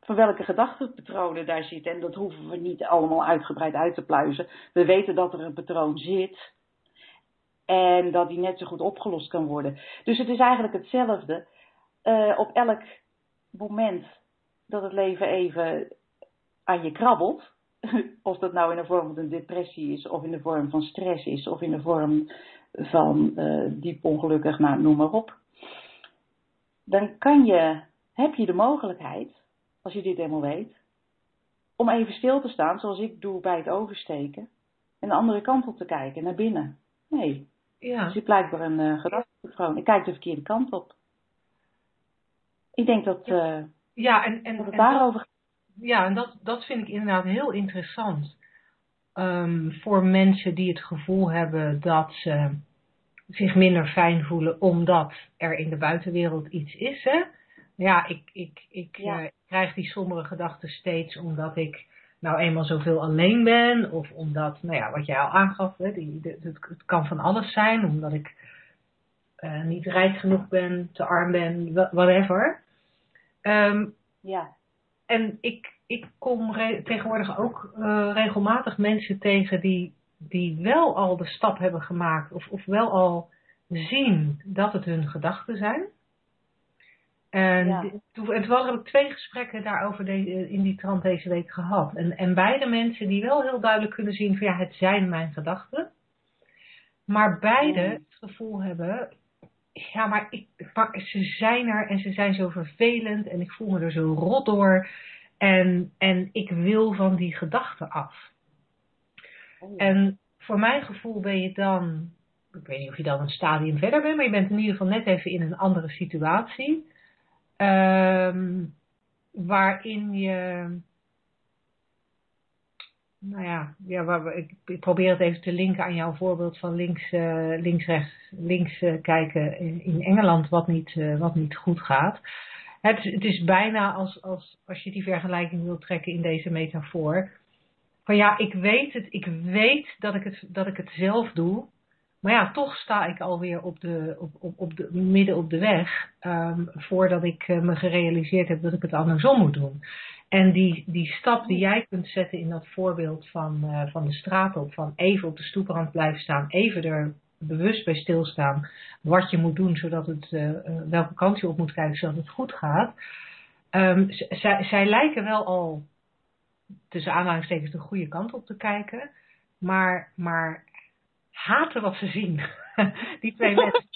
Van welke gedachtenpatronen daar zitten. En dat hoeven we niet allemaal uitgebreid uit te pluizen. We weten dat er een patroon zit. En dat die net zo goed opgelost kan worden. Dus het is eigenlijk hetzelfde. Uh, op elk moment dat het leven even aan je krabbelt. Of dat nou in de vorm van een depressie is, of in de vorm van stress is, of in de vorm van uh, diep ongelukkig, nou, noem maar op dan kan je, heb je de mogelijkheid, als je dit helemaal weet, om even stil te staan, zoals ik doe bij het oversteken, en de andere kant op te kijken, naar binnen. Nee. Ja. Dus je blijkbaar een uh, gedachtepatroon. Ik kijk de verkeerde kant op. Ik denk dat, uh, ja, en, en, dat het en daarover dat, Ja, en dat, dat vind ik inderdaad heel interessant. Um, voor mensen die het gevoel hebben dat ze zich minder fijn voelen omdat er in de buitenwereld iets is. Hè? Ja, ik, ik, ik Ja. eh, krijg die sombere gedachten steeds omdat ik nou eenmaal zoveel alleen ben. Of omdat, nou ja, wat jij al aangaf, hè, die, de- het, het kan van alles zijn. Omdat ik eh, niet rijk genoeg ben, te arm ben, wha- whatever. Ehm, Ja. en ik, ik kom tegenwoordig ook eh, regelmatig mensen tegen die, die wel al de stap hebben gemaakt, of, of wel al zien dat het hun gedachten zijn. En Ja. toen- en toevallig heb ik twee gesprekken daarover de- in die trant deze week gehad. En, en beide mensen die wel heel duidelijk kunnen zien van ja, het zijn mijn gedachten. Maar beide Mm. het gevoel hebben, ja, maar, ik, maar ze zijn er en ze zijn zo vervelend en ik voel me er zo rot door. En, en ik wil van die gedachten af. Oh. En voor mijn gevoel ben je dan, ik weet niet of je dan een stadium verder bent, maar je bent in ieder geval net even in een andere situatie. ehm, waarin je, nou ja, ja waar, ik, ik probeer het even te linken aan jouw voorbeeld van links, eh, links, rechts, links eh, kijken in, in Engeland wat niet, eh, wat niet goed gaat. Het, het is bijna als, als, als je die vergelijking wil trekken in deze metafoor. Van ja, ik weet het, ik weet dat ik het, dat ik het zelf doe. Maar ja, toch sta ik alweer op de, op, op, op de, midden op de weg. ehm, voordat ik eh, me gerealiseerd heb dat ik het andersom moet doen. En die, die stap die jij kunt zetten in dat voorbeeld van, eh, van de straat op. Van even op de stoeprand blijven staan. Even er bewust bij stilstaan. Wat je moet doen zodat het, eh, welke kant je op moet kijken zodat het goed gaat. Ehm, zij lijken wel al tussen aanhalingstekens de goede kant op te kijken. Maar, maar haten wat ze zien. Die twee mensen.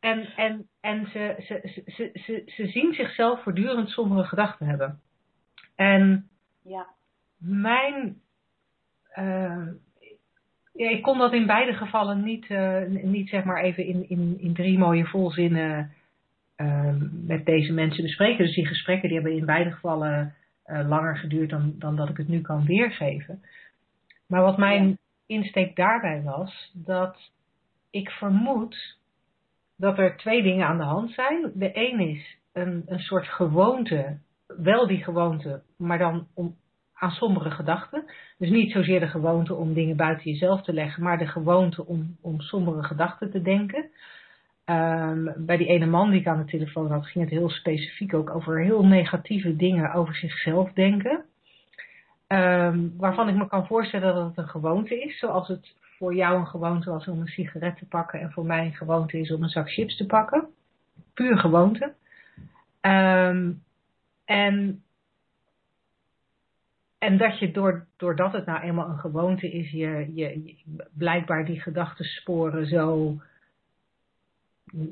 En, en, en ze, ze, ze, ze, ze, ze zien zichzelf voortdurend sombere gedachten hebben. En Ja. mijn, eh, ja, ik kon dat in beide gevallen niet, uh, niet zeg maar even in, in, in drie mooie volzinnen uh, met deze mensen bespreken. Dus die gesprekken die hebben in beide gevallen uh, langer geduurd dan, dan dat ik het nu kan weergeven. Maar wat mijn insteek daarbij was, dat ik vermoed dat er twee dingen aan de hand zijn. De een is een, een soort gewoonte, wel die gewoonte, maar dan om, aan sombere gedachten. Dus niet zozeer de gewoonte om dingen buiten jezelf te leggen, maar de gewoonte om, om sombere gedachten te denken. Um, bij die ene man die ik aan de telefoon had, ging het heel specifiek ook over heel negatieve dingen over zichzelf denken. Um, waarvan ik me kan voorstellen dat het een gewoonte is, zoals het voor jou een gewoonte was om een sigaret te pakken en voor mij een gewoonte is om een zak chips te pakken. Puur gewoonte. Um, en, en dat je door, doordat het nou eenmaal een gewoonte is, je, je, je blijkbaar die gedachtensporen zo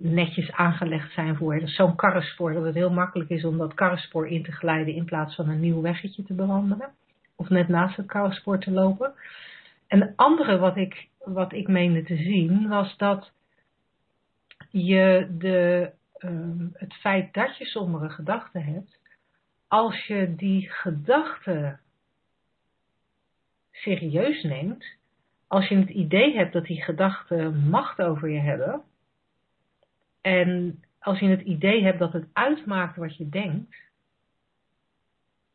netjes aangelegd zijn voor. Dat zo'n karrenspoor dat het heel makkelijk is om dat karrenspoor in te glijden in plaats van een nieuw weggetje te bewandelen. Of net naast het karrenspoor te lopen. En het andere wat ik, wat ik meende te zien was dat je de, um, het feit dat je sombere gedachten hebt, als je die gedachten serieus neemt, als je het idee hebt dat die gedachten macht over je hebben, en als je het idee hebt dat het uitmaakt wat je denkt,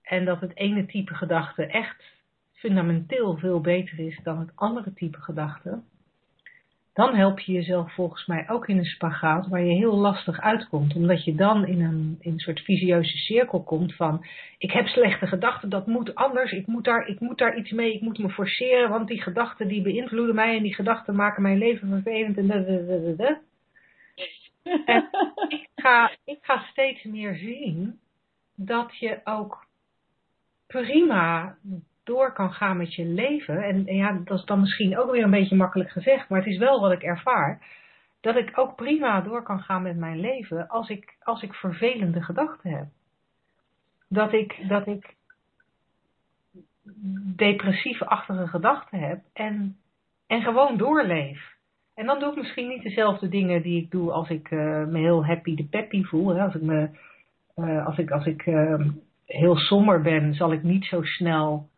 en dat het ene type gedachte echt fundamenteel veel beter is dan het andere type gedachte, dan help je jezelf volgens mij ook in een spagaat waar je heel lastig uitkomt. Omdat je dan in een, in een soort visieuze cirkel komt van, ik heb slechte gedachten, dat moet anders, ik moet, daar, ik moet daar iets mee, ik moet me forceren, want die gedachten die beïnvloeden mij en die gedachten maken mijn leven vervelend en En ik ga, ik ga steeds meer zien dat je ook prima door kan gaan met je leven. En, en, ja, dat is dan misschien ook weer een beetje makkelijk gezegd, maar het is wel wat ik ervaar. Dat ik ook prima door kan gaan met mijn leven als ik, als ik vervelende gedachten heb. Dat ik, dat ik depressief-achtige gedachten heb en, en gewoon doorleef. En dan doe ik misschien niet dezelfde dingen die ik doe als ik uh, me heel happy de peppy voel. Hè? Als ik, me, uh, als ik, als ik uh, heel somber ben, zal ik niet zo snel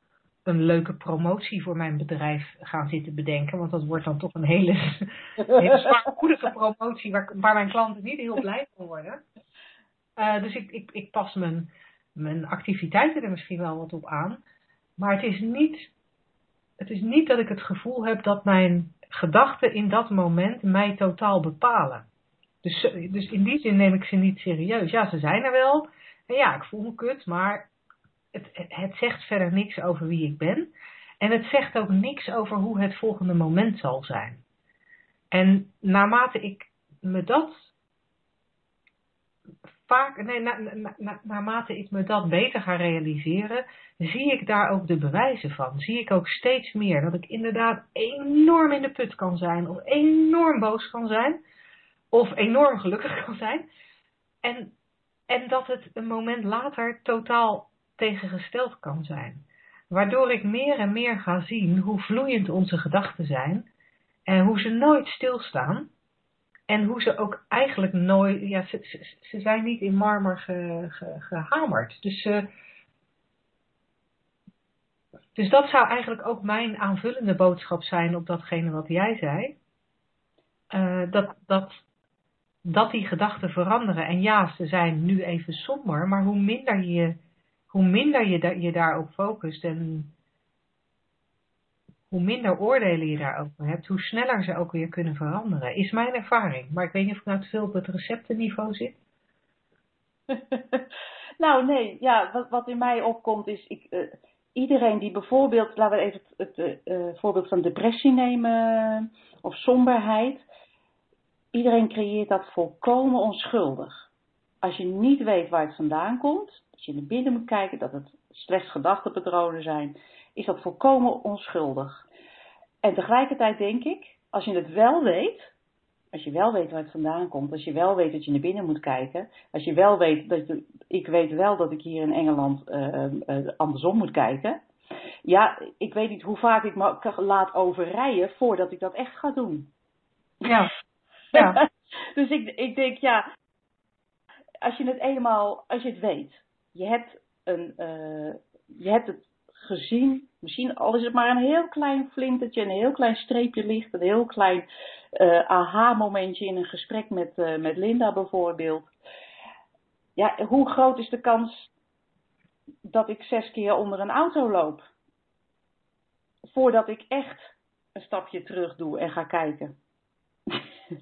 een leuke promotie voor mijn bedrijf gaan zitten bedenken. Want dat wordt dan toch een hele, hele zwaarmoedige promotie waar, waar, mijn klanten niet heel blij van worden. Uh, dus ik, ik, ik pas mijn, mijn activiteiten er misschien wel wat op aan. Maar het is, niet, het is niet dat ik het gevoel heb dat mijn gedachten in dat moment mij totaal bepalen. Dus, dus in die zin neem ik ze niet serieus. Ja, ze zijn er wel. En ja, ik voel me kut, maar het, het zegt verder niks over wie ik ben. En het zegt ook niks over hoe het volgende moment zal zijn. En naarmate ik me dat vaak, nee, na, na, na, naarmate ik me dat beter ga realiseren, zie ik daar ook de bewijzen van. Zie ik ook steeds meer dat ik inderdaad enorm in de put kan zijn, of enorm boos kan zijn, of enorm gelukkig kan zijn. En, en dat het een moment later totaal tegengesteld kan zijn. Waardoor ik meer en meer ga zien hoe vloeiend onze gedachten zijn en hoe ze nooit stilstaan. En hoe ze ook eigenlijk nooit, ja, ze, ze, zijn niet in marmer ge, ge, gehamerd. Dus, uh, dus dat zou eigenlijk ook mijn aanvullende boodschap zijn op datgene wat jij zei. Uh, dat, dat, dat die gedachten veranderen. En ja, ze zijn nu even somber, maar hoe minder je hoe minder je, da je daarop focust en hoe minder oordelen je daarover hebt, hoe sneller ze ook weer kunnen veranderen. Is mijn ervaring. Maar ik weet niet of ik nou te veel op het receptenniveau zit. nou, nee. Ja, wat, wat in mij opkomt is, ik, uh, iedereen die bijvoorbeeld, laten we even het, het uh, voorbeeld van depressie nemen of somberheid. Iedereen creëert dat volkomen onschuldig. Als je niet weet waar het vandaan komt, als je naar binnen moet kijken, dat het slechts gedachtenpatronen zijn, is dat volkomen onschuldig. En tegelijkertijd denk ik, als je het wel weet, als je wel weet waar het vandaan komt, als je wel weet dat je naar binnen moet kijken, als je wel weet dat ik weet wel dat ik hier in Engeland uh, uh, andersom moet kijken, ja, ik weet niet hoe vaak ik me laat overrijden voordat ik dat echt ga doen. Ja. ja. dus ik, ik denk, ja, als je het eenmaal, als je het weet, je hebt, een, uh, je hebt het gezien, misschien al is het maar een heel klein flintertje, een heel klein streepje licht, een heel klein uh, aha-momentje in een gesprek met, uh, met Linda bijvoorbeeld. Ja, hoe groot is de kans dat ik zes keer onder een auto loop? Voordat ik echt een stapje terug doe en ga kijken.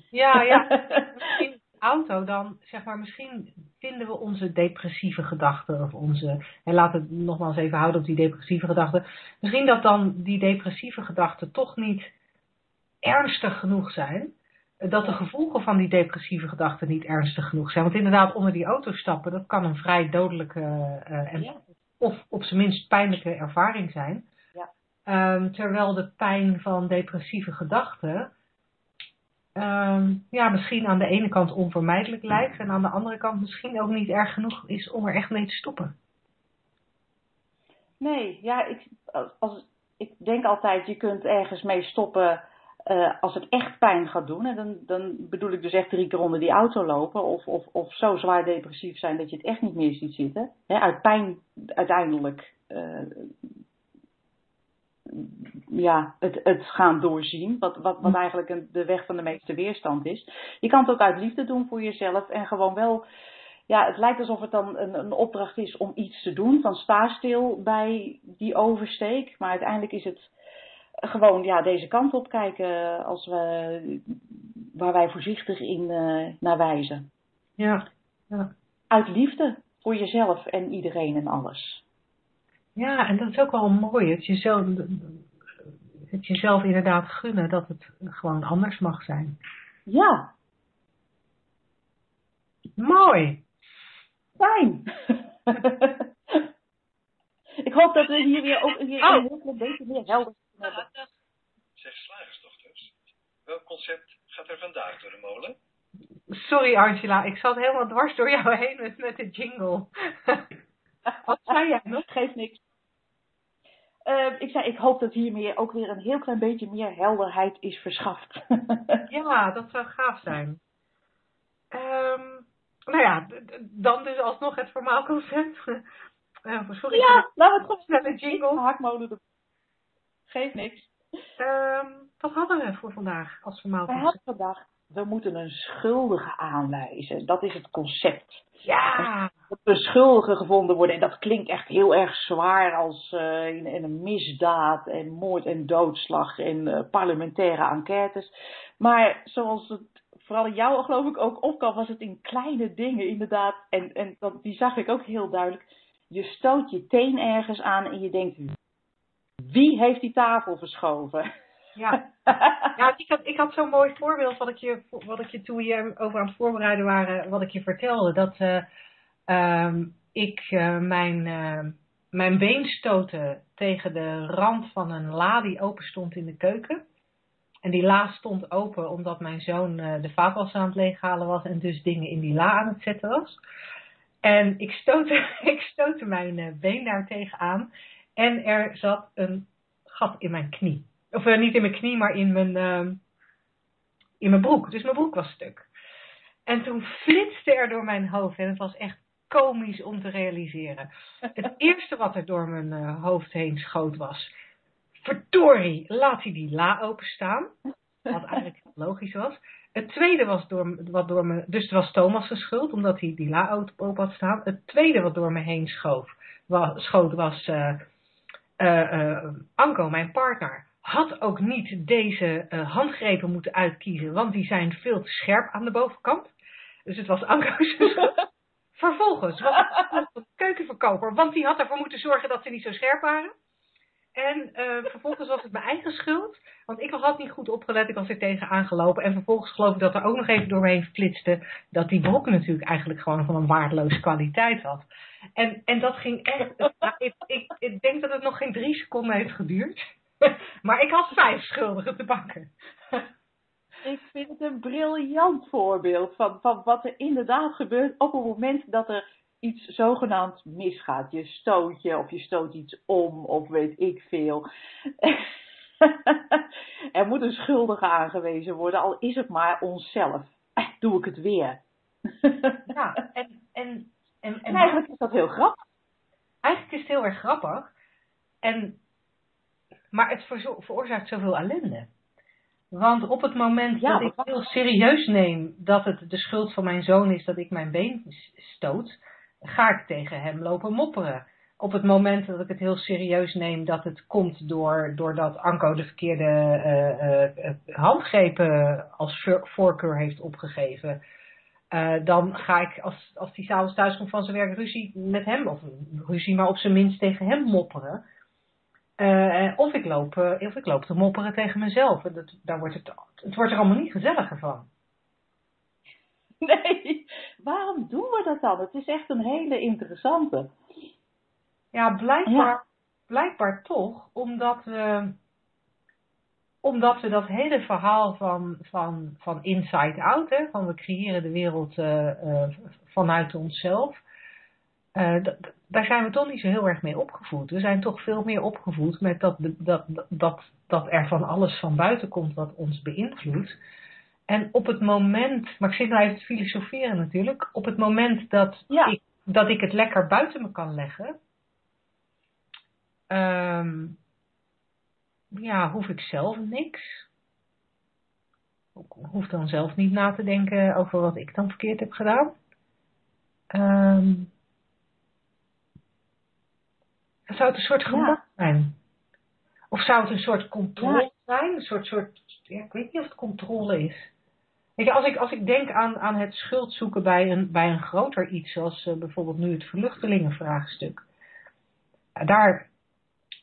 Ja, ja. Misschien auto dan, zeg maar, misschien vinden we onze depressieve gedachten of onze, en laten we het nogmaals even houden op die depressieve gedachten, misschien dat dan die depressieve gedachten toch niet ernstig genoeg zijn, dat de gevolgen van die depressieve gedachten niet ernstig genoeg zijn. Want inderdaad, onder die auto stappen, dat kan een vrij dodelijke uh, en, of op zijn minst pijnlijke ervaring zijn. Ja. Um, terwijl de pijn van depressieve gedachten um, ja, misschien aan de ene kant onvermijdelijk lijkt en aan de andere kant misschien ook niet erg genoeg is om er echt mee te stoppen. Nee, ja, ik, als, ik denk altijd, je kunt ergens mee stoppen uh, als het echt pijn gaat doen. En dan, dan bedoel ik dus echt drie keer onder die auto lopen of, of, of zo zwaar depressief zijn dat je het echt niet meer ziet zitten. Uit pijn uiteindelijk uh, ja, het, het gaan doorzien. Wat, wat, wat eigenlijk een, de weg van de meeste weerstand is. Je kan het ook uit liefde doen voor jezelf. En gewoon wel. Ja, het lijkt alsof het dan een, een opdracht is om iets te doen. Van sta stil bij die oversteek. Maar uiteindelijk is het gewoon ja, deze kant op kijken als we, waar wij voorzichtig in uh, naar wijzen. Ja, ja. Uit liefde voor jezelf en iedereen en alles. Ja, en dat is ook wel mooi. Het jezelf, het jezelf inderdaad gunnen dat het gewoon anders mag zijn. Ja. Mooi. Fijn. Ik hoop dat we hier weer ook hier oh. een heel beetje meer helder hebben. Zeg slagersdochters, welk concept gaat er vandaag door de molen? Sorry Angela, ik zat helemaal dwars door jou heen met, met de jingle. Wat zei jij nog? Geeft niks. Uh, ik zei, ik hoop dat hiermee ook weer een heel klein beetje meer helderheid is verschaft. ja, dat zou gaaf zijn. Um, nou ja, dan dus alsnog het formaalconcept. Uh, sorry. Ja, laten we het gewoon snelle jingle. Hakmolen. Geeft niks. Um, wat hadden we voor vandaag als formaalconcept? We hadden vandaag, we moeten een schuldige aanwijzen. Dat is het concept. Ja. Dat er schuldigen gevonden worden. En dat klinkt echt heel erg zwaar als uh, in, in, een misdaad en moord en doodslag en uh, parlementaire enquêtes. Maar zoals het vooral in jou geloof ik ook opkwam, was het in kleine dingen inderdaad. En, en dat, die zag ik ook heel duidelijk. Je stoot je teen ergens aan en je denkt, wie heeft die tafel verschoven? Ja, ja ik had, ik had zo'n mooi voorbeeld wat ik, je, wat ik je toen we je over aan het voorbereiden waren, wat ik je vertelde. Dat uh, um, ik uh, mijn, uh, mijn been stootte tegen de rand van een la die open stond in de keuken. En die la stond open omdat mijn zoon de vaatwas aan het leeghalen was en dus dingen in die la aan het zetten was. En ik stootte, ik stootte mijn been daar tegenaan en er zat een gat in mijn knie. Of uh, niet in mijn knie, maar in mijn, uh, in mijn broek. Dus mijn broek was stuk. En toen flitste er door mijn hoofd. En het was echt komisch om te realiseren. Het eerste wat er door mijn uh, hoofd heen schoot was. Verdorie, laat hij die la openstaan. Wat eigenlijk logisch was. Het tweede was door, wat door me, dus het was Thomas' schuld, omdat hij die la open had staan. Het tweede wat door me heen schoof, was, schoot was uh, uh, Anko, mijn partner had ook niet deze uh, handgrepen moeten uitkiezen, want die zijn veel te scherp aan de bovenkant. Dus het was Anko's Vervolgens was het de keukenverkoper, want die had ervoor moeten zorgen dat ze niet zo scherp waren. En uh, vervolgens was het mijn eigen schuld, want ik had niet goed opgelet, ik was er tegen aangelopen. En vervolgens geloof ik dat er ook nog even doorheen flitste dat die broek natuurlijk eigenlijk gewoon van een waardeloze kwaliteit had. En, en dat ging echt, ik, ik, ik denk dat het nog geen drie seconden heeft geduurd. maar ik had vijf schuldigen te pakken. ik vind het een briljant voorbeeld van, van wat er inderdaad gebeurt op het moment dat er iets zogenaamd misgaat. Je stoot je of je stoot iets om of weet ik veel. er moet een schuldige aangewezen worden, al is het maar onszelf. Eh, doe ik het weer. Ja, en, en, en, en, En eigenlijk is dat heel grappig. eigenlijk is het heel erg grappig. En, maar het veroorzaakt zoveel ellende. Want op het moment Ja, dat ik heel serieus neem dat het de schuld van mijn zoon is dat ik mijn been stoot, ga ik tegen hem lopen mopperen. Op het moment dat ik het heel serieus neem dat het komt door, doordat Anko de verkeerde eh, eh, eh, handgrepen als voor- voorkeur heeft opgegeven, dan ga ik, als, als hij s'avonds thuis komt van zijn werk, ruzie met hem, of ruzie maar op zijn minst tegen hem mopperen. Eh, of, ik loop, eh, of ik loop te mopperen tegen mezelf. Dat, daar wordt het, het wordt er allemaal niet gezelliger van. Nee, waarom doen we dat dan? Het is echt een hele interessante. Ja, blijkbaar, blijkbaar toch, omdat we, omdat we dat hele verhaal van, van, van inside out, hè, van we creëren de wereld eh, vanuit onszelf, eh, d- d- daar zijn we toch niet zo heel erg mee opgevoed. We zijn toch veel meer opgevoed met dat, dat, dat, dat, er van alles van buiten komt wat ons beïnvloedt. En op het moment, maar ik zit nou even te filosoferen natuurlijk, op het moment dat Ja. ik, dat ik het lekker buiten me kan leggen, Ehm, ja, hoef ik zelf niks. Ik hoef dan zelf niet na te denken over wat ik dan verkeerd heb gedaan. Zou het een soort gemak zijn? Of zou het een soort controle zijn? Een soort, soort ja, ik weet niet of het controle is. Weet je, als ik, als ik denk aan, aan het schuld zoeken bij een, bij een groter iets, zoals eh, bijvoorbeeld nu het vluchtelingenvraagstuk. Daar,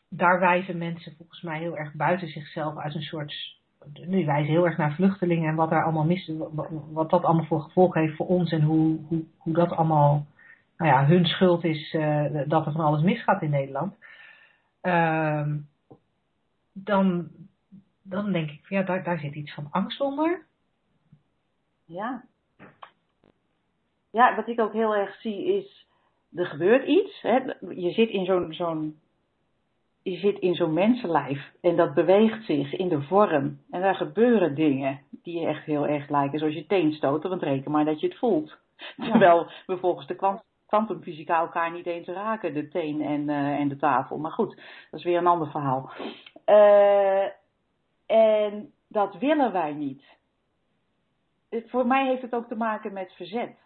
daar wijzen mensen volgens mij heel erg buiten zichzelf uit een soort. Nu wijzen heel erg naar vluchtelingen en wat daar allemaal mis, wat, wat dat allemaal voor gevolg heeft voor ons en hoe, hoe, hoe dat allemaal, nou ja, hun schuld is eh, dat er van alles misgaat in Nederland. Ehm, dan, dan denk ik, ja, daar, daar zit iets van angst onder. Ja. Ja, wat ik ook heel erg zie is, er gebeurt iets. Hè? Je zit in zo'n zo'n je zit in zo'n mensenlijf en dat beweegt zich in de vorm. En daar gebeuren dingen die je echt heel erg lijken. Zoals je teen stoten, want reken maar dat je het voelt. Terwijl we volgens de kwant- kwantumfysica elkaar niet eens raken, de teen en, eh, en de tafel. Maar goed, dat is weer een ander verhaal. Eh, en dat willen wij niet. Het- Voor mij heeft het ook te maken met verzet.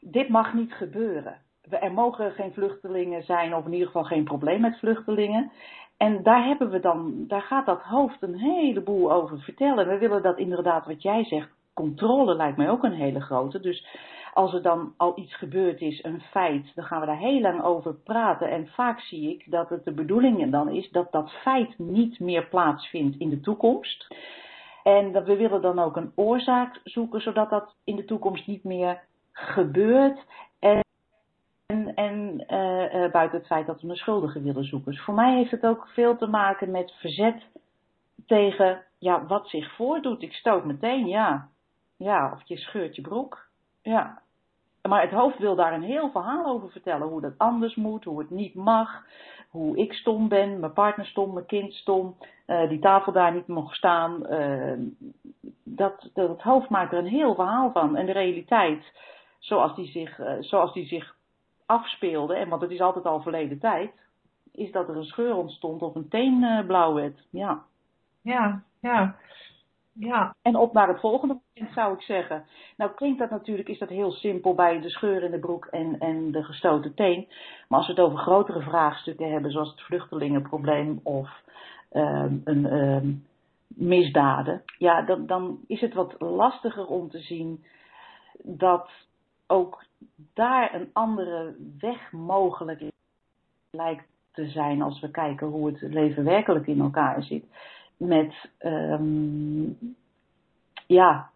Dit mag niet gebeuren. Er mogen geen vluchtelingen zijn, of in ieder geval geen probleem met vluchtelingen. En daar hebben we dan, daar gaat dat hoofd een heleboel over vertellen. We willen dat inderdaad, wat jij zegt, controle lijkt mij ook een hele grote. Dus als er dan al iets gebeurd is, een feit, dan gaan we daar heel lang over praten. En vaak zie ik dat het de bedoeling dan is dat dat feit niet meer plaatsvindt in de toekomst. En dat we willen dan ook een oorzaak zoeken, zodat dat in de toekomst niet meer gebeurt. En, en, en eh, eh, buiten het feit dat we een schuldige willen zoeken. Dus voor mij heeft het ook veel te maken met verzet tegen ja, wat zich voordoet. Ik stoot meteen, ja. Ja, of je scheurt je broek. Ja. Maar het hoofd wil daar een heel verhaal over vertellen. Hoe dat anders moet, hoe het niet mag. Hoe ik stom ben, mijn partner stom, mijn kind stom. eh, die tafel daar niet mocht staan. eh, dat, dat, het hoofd maakt er een heel verhaal van. En de realiteit, zoals die zich, eh, zoals die zich afspeelde, en want het is altijd al verleden tijd, is dat er een scheur ontstond of een teen blauw werd. Ja. Ja, ja, ja. En op naar het volgende punt zou ik zeggen. Nou klinkt dat natuurlijk, is dat heel simpel bij de scheur in de broek en, en de gestoten teen. Maar als we het over grotere vraagstukken hebben, zoals het vluchtelingenprobleem of ehm, een ehm, misdaden, ja, dan, dan is het wat lastiger om te zien dat ook daar een andere weg mogelijk lijkt te zijn als we kijken hoe het leven werkelijk in elkaar zit. Met, ehm, ja,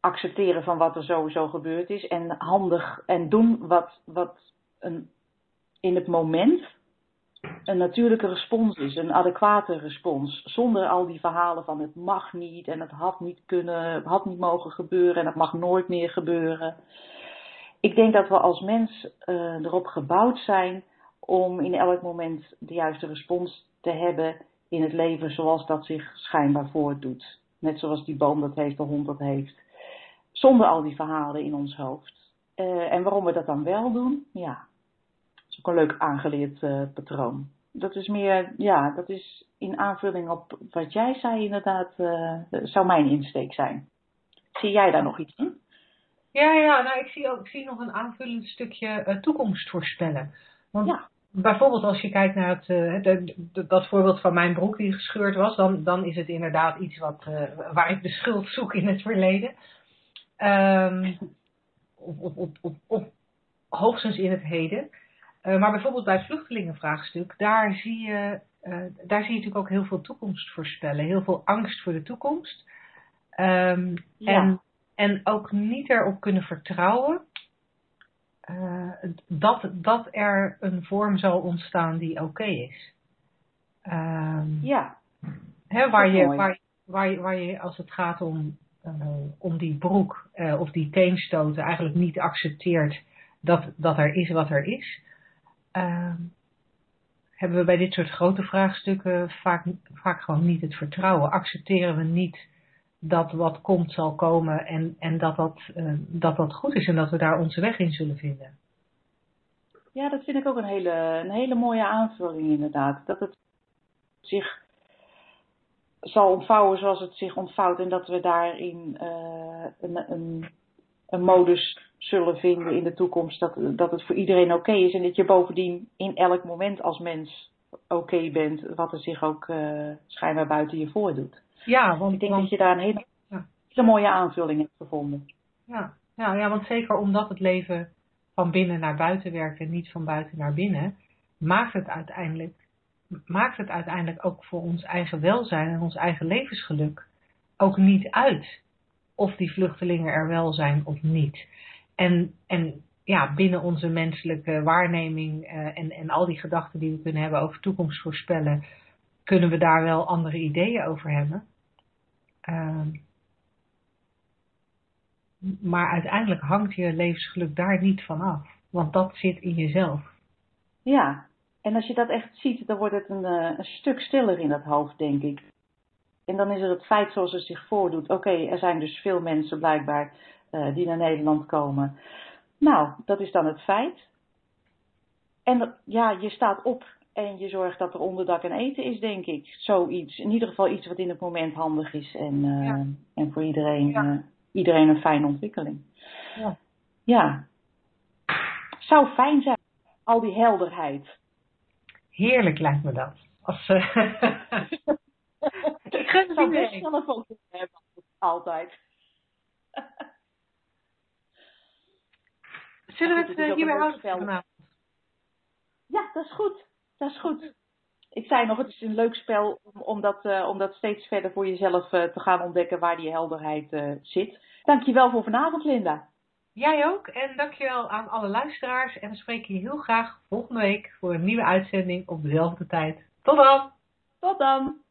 accepteren van wat er sowieso gebeurd is en handig en doen wat, wat een, in het moment een natuurlijke respons is, een adequate respons, zonder al die verhalen van het mag niet en het had niet kunnen, had niet mogen gebeuren en het mag nooit meer gebeuren. ik denk dat we als mens uh, erop gebouwd zijn om in elk moment de juiste respons te hebben in het leven zoals dat zich schijnbaar voordoet. Net zoals die boom dat heeft, de hond dat heeft. Zonder al die verhalen in ons hoofd. Uh, en waarom we dat dan wel doen, ja, dat is ook een leuk aangeleerd uh, patroon. Dat is meer, ja, dat is in aanvulling op wat jij zei inderdaad, uh, zou mijn insteek zijn. Zie jij daar nog iets in? Ja, ja, nou ik zie ook ik zie nog een aanvullend stukje toekomst voorspellen. Want ja. Bijvoorbeeld als je kijkt naar het, uh, de, de, dat voorbeeld van mijn broek die gescheurd was, dan, dan is het inderdaad iets wat, uh, waar ik de schuld zoek in het verleden. Um, of, of, of, of, of hoogstens in het heden. maar bijvoorbeeld bij het vluchtelingenvraagstuk, daar zie je, daar zie je natuurlijk ook heel veel toekomst voorspellen. Heel veel angst voor de toekomst. Um, ja. En en ook niet erop kunnen vertrouwen uh, dat, dat er een vorm zal ontstaan die oké okay is. Um, ja. Hè, waar, je, waar, waar, je, waar je, als het gaat om, uh, om die broek uh, of die teenstoten, eigenlijk niet accepteert dat, dat er is wat er is. Uh, hebben we bij dit soort grote vraagstukken vaak, vaak gewoon niet het vertrouwen. Accepteren we niet dat wat komt zal komen en, en dat, dat, uh, dat dat goed is en dat we daar onze weg in zullen vinden. Ja, dat vind ik ook een hele, een hele mooie aanvulling inderdaad. Dat het zich zal ontvouwen zoals het zich ontvouwt en dat we daarin uh, een, een, een modus zullen vinden in de toekomst dat, dat het voor iedereen oké is en dat je bovendien in elk moment als mens oké okay bent wat er zich ook uh, schijnbaar buiten je voordoet. Ja, want ik denk want, dat je daar een hele, ja. hele mooie aanvulling hebt gevonden. Ja. Ja, ja, want zeker omdat het leven van binnen naar buiten werkt en niet van buiten naar binnen, maakt het uiteindelijk, maakt het uiteindelijk ook voor ons eigen welzijn en ons eigen levensgeluk ook niet uit of die vluchtelingen er wel zijn of niet. En, en ja, binnen onze menselijke waarneming uh, en, en al die gedachten die we kunnen hebben over toekomst voorspellen, kunnen we daar wel andere ideeën over hebben. Uh, maar uiteindelijk hangt je levensgeluk daar niet van af. Want dat zit in jezelf. Ja, en als je dat echt ziet, dan wordt het een, uh, een stuk stiller in dat hoofd, denk ik. En dan is er het feit zoals het zich voordoet. Oké, er zijn dus veel mensen blijkbaar uh, die naar Nederland komen. Nou, dat is dan het feit. En ja, je staat op en je zorgt dat er onderdak en eten is, denk ik. Zoiets. In ieder geval iets wat in het moment handig is en, uh, ja. en voor iedereen, ja. uh, iedereen een fijne ontwikkeling. Ja. ja. Zou fijn zijn, al die helderheid. Heerlijk lijkt me dat. Als, uh... ik gun het best zelf ook hebben, altijd. Zullen we het, het hierbij houden vanavond? Ja, dat is goed. Dat is goed. Ik zei nog, het is een leuk spel om, om, dat, uh, om dat steeds verder voor jezelf uh, te gaan ontdekken waar die helderheid uh, zit. Dankjewel voor vanavond, Linda. Jij ook. En dankjewel aan alle luisteraars. En we spreken je heel graag volgende week voor een nieuwe uitzending op dezelfde tijd. Tot dan! Tot dan!